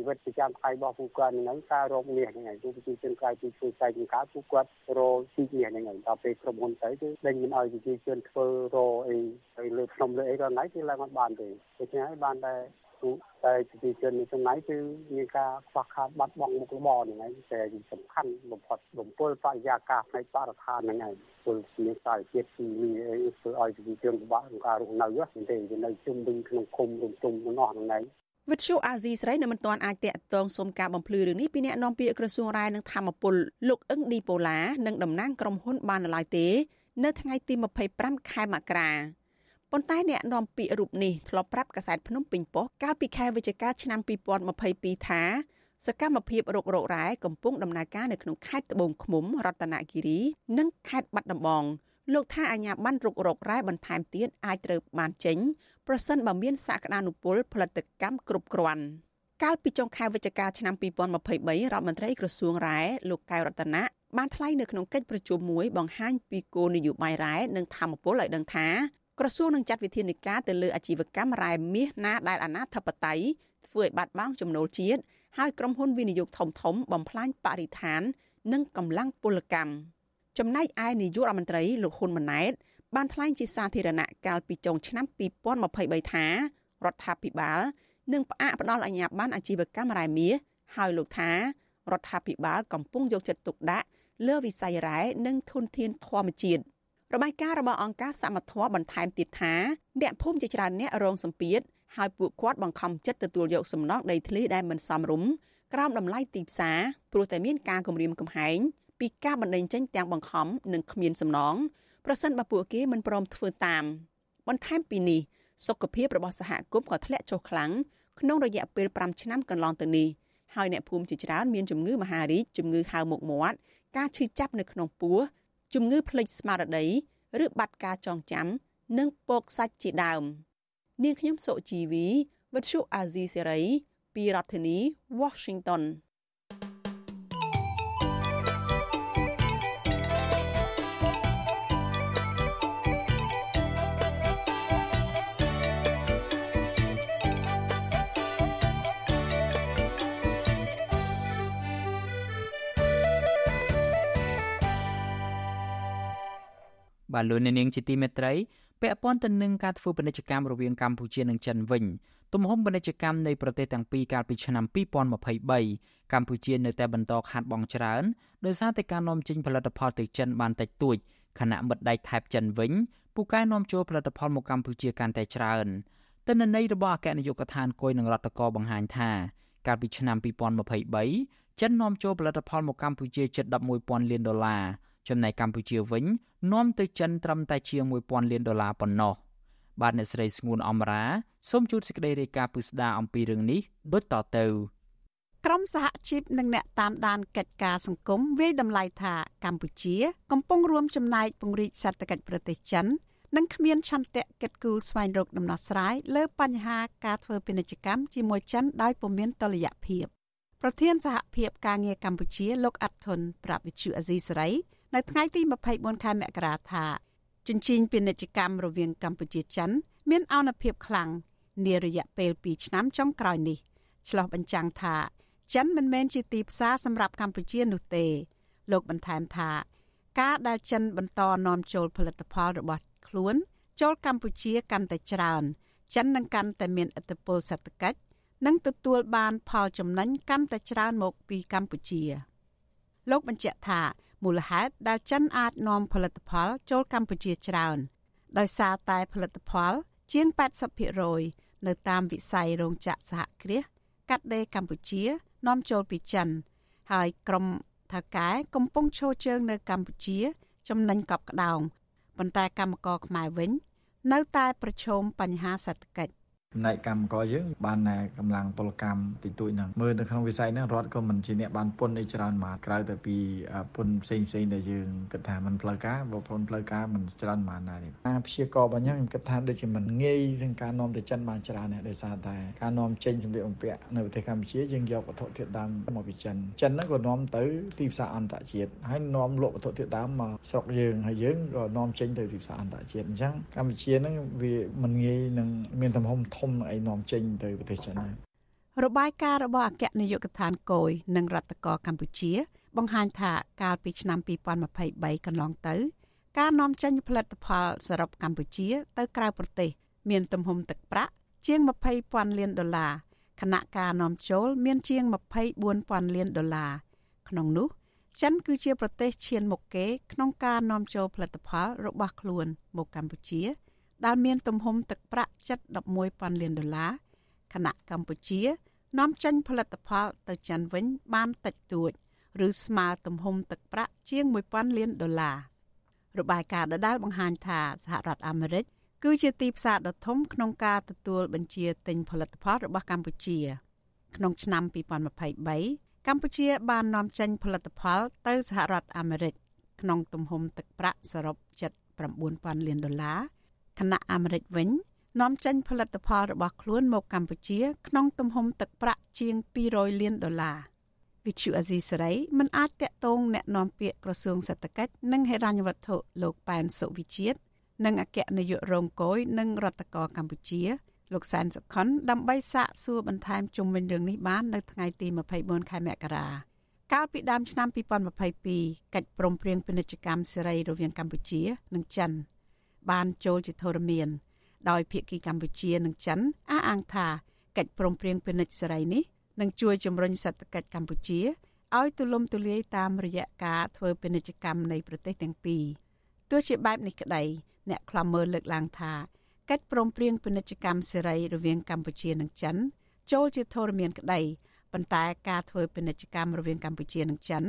[SPEAKER 25] ជីវិតប្រចាំថ្ងៃរបស់ពួកគាត់ហ្នឹងការរកមាសហ្នឹងហើយពួកប្រជាជនក្រៅពីធ្វើស្រែចម្ការពួកគាត់រកជីមាសហ្នឹងហើយដល់ពេលក្រុមហ៊ុនទៅគឺដេញមិនឲ្យប្រជាជនធ្វើរកអីទៅលើភ្នំលើអីក៏ថ្ងៃគឺឡើងអត់បានទេដូច្នេះហើយបានតែតែប្រជាជននៅ trong ណៃគឺមានការខ្វះខាតបាត់បង់មុខរបរហ្នឹងហើយតែសំខាន់បំផុតបំពុលបរិយាកាសផ្នែកបរិស្ថានហ្នឹងហើយពលមានសារជាតិពីអីធ្វើឲ្យប្រជាជនពិបាកក្នុងការរស់នៅទេវានៅជុំវិញក្នុងឃុំរំទុំទាំងអស់ហ្នឹងឯង
[SPEAKER 24] វិទ្យុអាស៊ីស្រីនៅមិនទាន់អាចតាក់ទងសុំការបំភ្លឺរឿងនេះពីអ្នកនាំពាក្យក្រសួងរាយនឹងធម្មពលលោកអឹងឌីប៉ូឡានិងតំណាងក្រុមហ៊ុនបានឡើយទេ នៅថ្ងៃទី25ខែមករាប៉ុន្តែអ្នកនាំពាក្យរូបនេះធ្លាប់ប្រាប់កាសែតភ្នំពេញប៉ុស្តិ៍កាលពីខែវិច្ឆិកាឆ្នាំ2022ថាសកម្មភាពរករករ៉ែកំពុងដំណើរការនៅក្នុងខេត្តត្បូងឃ្មុំរតនគិរី និងខេត្តបាត់ដំបងលោកថាអាញាបានរុករករ៉ែបន្ថែមទៀតអាចត្រូវបានចេញ ប្រសិនបើមានសក្តានុពលផលិតកម្មគ្រប់គ្រាន់កាលពីចុងខែវិច្ឆិកាឆ្នាំ2023រដ្ឋមន្ត្រីក្រសួងរ៉ែលោកកៅរតនៈបានថ្លែងនៅក្នុងកិច្ចប្រជុំមួយបង្ហាញពីគោលនយោបាយរ៉ែនិងធម្មពលឲ្យដឹងថាក្រសួងនឹងចាត់វិធានការទៅលើអាជីវកម្មរ៉ែមាសណាដែលអនាធិបតេយ្យធ្វើឲ្យបាត់បង់ចំណូលជាតិហើយក្រុមហ៊ុនវិនិយោគធំធំបំផ្លាញបរិស្ថាន និងកម្លាំងពលកម្មចំណែកឯនាយករដ្ឋមន្ត្រីលោកហ៊ុនម៉ាណែត បានថ្លែងជាសាធារណៈកាលពីចុងឆ្នាំ2023ថារដ្ឋាភិបាលនឹងផ្អាកផ្ដល់អាជ្ញាប័ណ្ណអាជីវកម្មរ៉ែមាសហើយលោកថារដ្ឋាភិបាលកំពុងយកចិត្តទុកដាក់លើវិស័យរ៉ែនិងធនធានធម្មជាតិរបាយការណ៍របស់អង្គការសមត្ថៈបន្ថែមទៀតថាអ្នកភូមិជាច្រើនអ្នករងសម្ពាធហើយពួកគាត់បង្ខំចិត្តទទួលយកសំណងដីធ្លីដែលមិនសមរម្យក្រោមតម្លៃទីផ្សារព្រោះតែមានការគំរាមកំហែងពីការបណ្តេញចេញទាំងបង្ខំនិងគ្មានសំណង ប្រសិនបើពួកគេមិនព្រមធ្វើតាមបន្ថែមពីនេះសុខភាពរបស់សហគមន៍ក៏ធ្លាក់ចុះខ្លាំងក្នុងរយៈពេល5ឆ្នាំកន្លងទៅនេះហើយអ្នកភូមិជាច្រើនមានជំងឺមហារីកជំងឺហៅមុខមាត់ការឈឺចាប់នៅក្នុងពោះជំងឺភ្លេចស្មារតីឬបាត់ការចងចាំ និងពកសាច់ជាដើម នាងខ្ញុំសុជីវីវិទ្យុអាស៊ីសេរី ពីរដ្ឋធានី Washington
[SPEAKER 1] បាទលោកអ្នកនាងជាទីមេត្រីពាក់ព័ន្ធទៅនឹងការធ្វើពាណិជ្ជកម្មរវាងកម្ពុជានិងចិនវិញទំហំពាណិជ្ជកម្មនៃប្រទេសទាំងពីរកាលពីឆ្នាំ2023កម្ពុជានៅតែបន្តខាតបង់ច្រើនដោយសារតែការនាំចេញផលិតផលទៅចិនបានតិចតួចខណៈមិត្តដៃថៃចិនវិញពូកែនាំចូលផលិតផលមកកម្ពុជាកាន់តែច្រើនទិន្នន័យរបស់អគ្គនាយកដ្ឋានគយនឹងរដ្ឋកោបង្ហាញថាកាលពីឆ្នាំ2023ចិននាំចូលផលិតផលមកកម្ពុជាជិត11,000លានដុល្លារ ចំណែកកម្ពុជាវិញនាំទៅចិនត្រឹមតែជាង1000លានដុល្លារប៉ុណ្ណោះបាទអ្នកស្រីស្ងួនអមរាសូមជួបសេចក្តីរាយការណ៍ពិស្ដារអំពីរឿងនេះដូចតទៅ
[SPEAKER 24] ក្រមសហជីពនិងអ្នកតាមដានកិច្ចការសង្គមវាយតម្លៃថាកម្ពុជា កំពុងរួមចំណែកពង្រីកសេដ្ឋកិច្ចប្រទេសចិននិងគ្មានឆន្ទៈកិត្តគូស្វែងរកដំណោះស្រាយលើបញ្ហាការធ្វើពាណិជ្ជកម្មជាមួយចិនដោយពុំមានតុល្យភាពប្រធានសហភាពការងារកម្ពុជាលោកអាត់ធុនប្រាប់វិទ្យុអាស៊ីសេរី នៅថ្ងៃទី24ខែមករាថាជញ្ជីងពាណិជ្ជកម្មរវាងកម្ពុជាចិន មានអនុភាពខ្លាំងនារយៈពេល2ឆ្នាំចុងក្រោយនេះឆ្លោះបញ្ចាំងថា ចិនមិនមែនជាទីផ្សារសម្រាប់កម្ពុជានោះទេ លោកបន្ថែមថា ការដែលចិនបន្តនាំចូលផលិតផលរបស់ខ្លួន ចូលកម្ពុជាកាន់តែច្រើន ចិននឹងកាន់តែមានឥទ្ធិពលសេដ្ឋកិច្ចនិងទទួលបានផលចំណេញកាន់តែច្រើនមកពីកម្ពុជា លោកបញ្ជាក់ថា មូលហេតុដែលចិនអាចនាំផលិតផលចូលកម្ពុជាច្រើនដោយសារតែផលិតផលជាង80%នៅតាមវិស័យរោងចក្រសហគ្រាសកាត់ដេរកម្ពុជានាំចូលពីចិន ហើយក្រុមថាកែកំពុងឈរជើងនៅកម្ពុជា ចំណេញកប់ក្តោងប៉ុន្តែកម្មករខ្មែរវិញ នៅតែប្រឈមបញ្ហាសេដ្ឋកិច្ច
[SPEAKER 27] ចំណែកកម្មករយើងបានតែកម្លាំងពលកម្មតិចតួចហ្នឹងមើលនៅក្នុងវិស័យហ្នឹងរដ្ឋក៏មិនជាអ្នកបានពុនអីច្រើនមកក្រៅតែពីពុនផ្សេងផ្សេងដែលយើងគិតថាมันផ្លូវការបើពុនផ្លូវការมันច្រើនមកដែរអាព្យាកររបស់ខ្ញុំខ្ញុំគិតថាដូចជាมันងាយនឹងការនាំទៅចិនបានច្រើនដែរដោយសារតែការនាំចេញសម្ភារបំពាក់នៅប្រទេសកម្ពុជាយើងយកវត្ថុធាតុដើមមកពីចិនចិនហ្នឹងក៏នាំទៅទីផ្សារអន្តរជាតិហើយនាំលក់វត្ថុធាតុដើមមកស្រុកយើងហើយយើងក៏នាំចេញទៅទីផ្សារអន្តរជាតិអញ្ចឹងកម្ពុជាហ្នឹងវាមិនងាយនឹងមានទំហំធំ អីនាំចេញទៅប្រទេសចិនហើយ
[SPEAKER 24] របាយការណ៍របស់អគ្គនាយកដ្ឋានគយនិងរដ្ឋកោកម្ពុជា បង្ហាញថាកាលពីឆ្នាំ2023កន្លងទៅការនាំចេញផលិតផលសរុបកម្ពុជា ទៅក្រៅប្រទេស មានទំហំទឹកប្រាក់ជាង20,000លានដុល្លារខណៈការនាំចូល មានជាង24,000លានដុល្លារក្នុងនោះចិនគឺជាប្រទេសឈានមុខគេក្នុងការនាំចូលផលិតផលរបស់ខ្លួនមកកម្ពុជា ដែលមានទំហំទឹកប្រាក់ជិត11,000លានដុល្លារខណៈកម្ពុជានាំចេញផលិតផលទៅចិនវិញបានតិចតួច ឬស្មើទំហំទឹកប្រាក់ជាង1000លានដុល្លាររបាយការណ៍ដដែលបង្ហាញថាសហរដ្ឋអាមេរិកគឺជាទីផ្សារដ៏ធំក្នុងការទទួលបញ្ជាទិញផលិតផលរបស់កម្ពុជា
[SPEAKER 28] ក្នុងឆ្នាំ2023កម្ពុជាបាននាំចេញផលិតផលទៅសហរដ្ឋអាមេរិកក្នុងទំហំទឹកប្រាក់សរុប79000លានដុល្លារ ខណៈអាមេរិកវិញនាំចេញផលិតផលរបស់ខ្លួនមកកម្ពុជា ក្នុងទំហំទឹកប្រាក់ជាង200លានដុល្លារវិទ្យុអាស៊ីសេរីមិនអាចតាក់ទងแนะនាំពាក្យក្រសួងសេដ្ឋកិច្ចនិងហិរញ្ញវត្ថុលោកប៉ែនសុវិជាតិនិងអគ្គនាយករងគយនិងរដ្ឋកោកម្ពុជាលោកសែនសុខុនដើម្បីសាកសួរបន្ថែមជុំវិញរឿងនេះបាននៅថ្ងៃទី24ខែមករាកាលពីដើមឆ្នាំ2022កិច្ចព្រមព្រៀងពាណិជ្ជកម្មសេរីរវាងកម្ពុជា និងចិន បានចូលជាធរមាន ដោយភាគីកម្ពុជានិងចិនអះអាងថាកិច្ចព្រមព្រៀងពាណិជ្ជសេរីនេះនឹងជួយជំរុញសេដ្ឋកិច្ចកម្ពុជាឲ្យទូលំទូលាយតាមរយៈការធ្វើពាណិជ្ជកម្មនៃប្រទេសទាំងពីរទោះជាបែបនេះក្តីអ្នកខ្លំមើលលើកឡើងថាកិច្ចព្រមព្រៀងពាណិជ្ជកម្មសេរីរវាងកម្ពុជានិងចិន ចូលជាធរមានក្តីប៉ុន្តែការធ្វើពាណិជ្ជកម្មរវាងកម្ពុជានិងចិន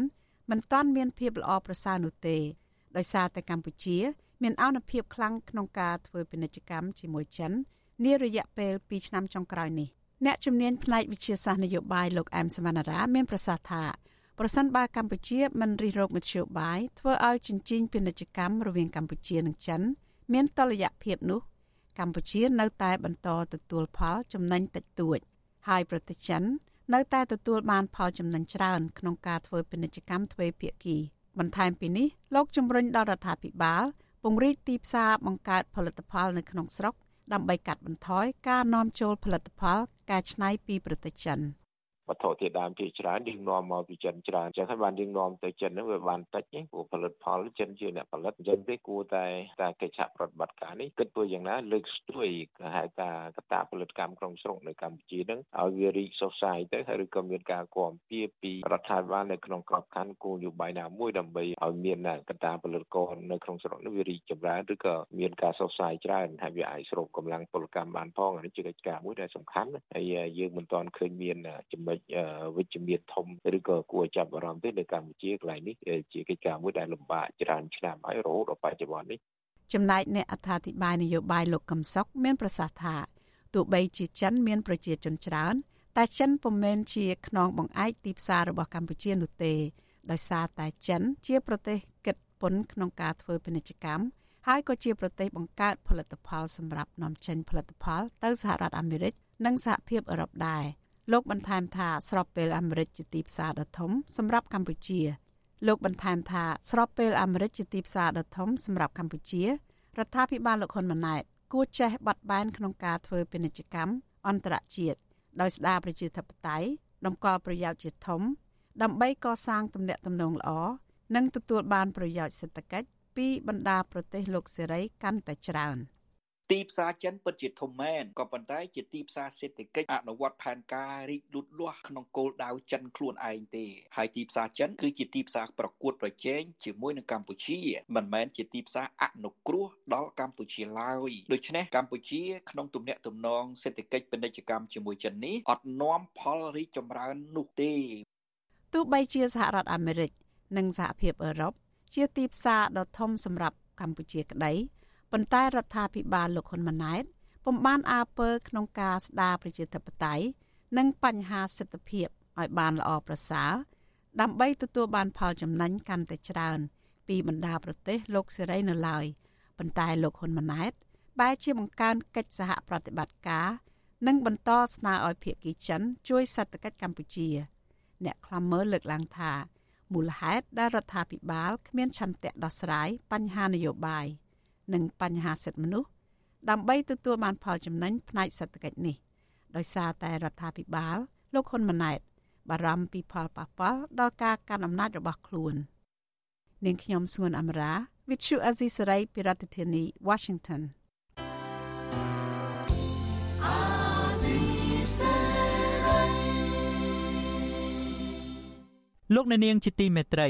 [SPEAKER 28] មិនទាន់មានភាពល្អប្រសើរនោះទេដោយសារតែកម្ពុជា មានអនុភាពខ្លាំងក្នុងការធ្វើពាណិជ្ជកម្មជាមួយចិននារយៈពេល2ឆ្នាំចុងក្រោយនេះអ្នកជំនាញផ្នែកវិទ្យាសាស្ត្រនយោបាយលោកអែមសវណ្ណារាមានប្រសាសន៍ថាប្រសិនបើកម្ពុជាមិនរិះរោបមធ្យោបាយធ្វើឲ្យចិញ្ចៀងពាណិជ្ជកម្មរវាងកម្ពុជានិងចិន មានតលយៈភាពនោះ កម្ពុជានៅតែបន្តទទួលផលចំណេញតិចតួច ហើយប្រទេសចិន នៅតែទទួលបានផលចំណេញច្រើនក្នុងការធ្វើពាណិជ្ជកម្មទ្វេភាគីបន្ថែមពីនេះលោកជំរុញដល់រដ្ឋាភិបាល ពង្រីកទីផ្សារបង្កើតផលិតផលនៅក្នុងស្រុក ដើម្បីកាត់បន្ថយការនាំចូលផលិតផលកែច្នៃពីប្រទេសចិន។
[SPEAKER 29] វត្ថុធាតុដើមជាច្រើនយើងនាំមកពីចិនច្រើនអញ្ចឹងហើយបានយើងនាំទៅចិនហ្នឹងវាបានតិចព្រោះផលិតផលចិនជាអ្នកផលិតអញ្ចឹងទេគួរតែតែកិច្ចសហប្រតិបត្តិការនេះគិតធ្វើយ៉ាងណាលើកស្ទួយហៅថាកតាផលិតកម្មក្នុងស្រុកនៅកម្ពុជាហ្នឹងឲ្យវារីកសុសសាយទៅហើយឬក៏មានការគាំពៀពីរដ្ឋាភិបាលនៅក្នុងក្របខ័ណ្ឌគោលនយោបាយណាមួយដើម្បីឲ្យមានកតាផលិតករនៅក្នុងស្រុកនេះវារីកចម្រើនឬក៏មានការសុសសាយច្រើនហើយវាអាចស្រូបកម្លាំងពលកម្មបានផងនេះជាកិច្ចការមួយដែលសំខាន់ហើយយើងមិនទាន់ឃើញមានចំណុចវិជ្ជមានធំឬក៏គួរចាប់អារម្មណ៍ទេនៅកម្ពុជាកន្លែងនេះជាកិច្ចការមួយដែលលំបាកច្រើនឆ្នាំហើយរហូតដល់បច្ចុប្បន្ននេះ
[SPEAKER 28] ចំណែកអ្នកអត្ថាធិប្បាយនយោបាយលោកកឹមសុខមានប្រសាសន៍ថាទោះបីជាចិនមានប្រជាជនច្រើនតែចិនពុំមែនជាខ្នងបង្អែកទីផ្សាររបស់កម្ពុជានោះទេដោយសារតែចិនជាប្រទេសគិតពន្ធក្នុងការធ្វើពាណិជ្ជកម្មហើយក៏ជាប្រទេសបង្កើតផលិតផលសម្រាប់នាំចេញផលិតផលទៅសហរដ្ឋអាមេរិកនិងសហភាពអឺរ៉ុបដែរ លោកបន្ថែមថាស្របពេលអាមេរិកជាទីផ្សារដ៏ធំសម្រាប់កម្ពុជា លោកបន្ថែមថាស្របពេលអាមេរិកជាទីផ្សារដ៏ធំសម្រាប់កម្ពុជារដ្ឋាភិបាលលោកហ៊ុនម៉ាណែតគួរចេះបត់បែនក្នុងការធ្វើពាណិជ្ជកម្មអន្តរជាតិដោយស្ដារប្រជាធិបតេយ្យតម្កល់ប្រយោជន៍ជាធំ ដើម្បីកសាងទំនាក់ទំនងល្អនិងទទួលបានប្រយោជន៍សេដ្ឋកិច្ចពីបណ្ដាប្រទេសលោកសេរីកាន់តែច្រើន។
[SPEAKER 30] ទីផ្សារចិនពិតជាធំមែនក៏ប៉ុន្តែជាទីផ្សារសេដ្ឋកិច្ចអនុវត្តផែនការរីកលូតលាស់ក្នុងគោលដៅចិនខ្លួនឯងទេហើយទីផ្សារចិនគឺជាទីផ្សារប្រកួតប្រជែងជាមួយនឹងកម្ពុជាមិនមែនជាទីផ្សារអនុគ្រោះដល់កម្ពុជាឡើយដូច្នេះកម្ពុជាក្នុងទំនាក់ទំនងសេដ្ឋកិច្ចពាណិជ្ជកម្មជាមួយចិននេះអត់នាំផលរីកចម្រើននោះទេ
[SPEAKER 28] ទោះបីជាសហរដ្ឋអាមេរិកនិងសហភាពអឺរ៉ុបជាទីផ្សារដ៏ធំសម្រាប់កម្ពុជាក្តី ប៉ុន្តែរដ្ឋាភិបាលលោកហ៊ុនម៉ាណែតពុំបានអើពើក្នុងការស្ដារប្រជាធិបតេយ្យនិងបញ្ហាសិទ្ធិភាពឲ្យបានល្អប្រសើរដើម្បីទទួលបានផលចំណេញកាន់តែច្រើន ពីបណ្ដាប្រទេសលោកសេរីនៅឡើយប៉ុន្តែលោកហ៊ុនម៉ាណែតបែរជាបង្កើនកិច្ចសហប្រតិបត្តិការនិងបន្តស្នើឲ្យភាគីចិន ជួយសេដ្ឋកិច្ចកម្ពុជា អ្នកខ្លំមើលលើកឡើងថាមូលហេតុដែលរដ្ឋាភិបាលគ្មានឆន្ទៈដោះស្រាយបញ្ហានយោបាយ និងបញ្ហាសិទ្ធិមនុស្សដើម្បីទទួលបានផលចំណេញផ្នែកសេដ្ឋកិច្ចនេះដោយសារតែរដ្ឋាភិបាលលោកហ៊ុនម៉ាណែតបារម្ភពីផលប៉ះពាល់ដល់ការកាន់អំណាចរបស់ខ្លួននាងខ្ញុំសួនអមរា Vithu Azisari ពីរដ្ឋធានី Washington
[SPEAKER 1] លោកអ្នកនាងជាទីមេត្រី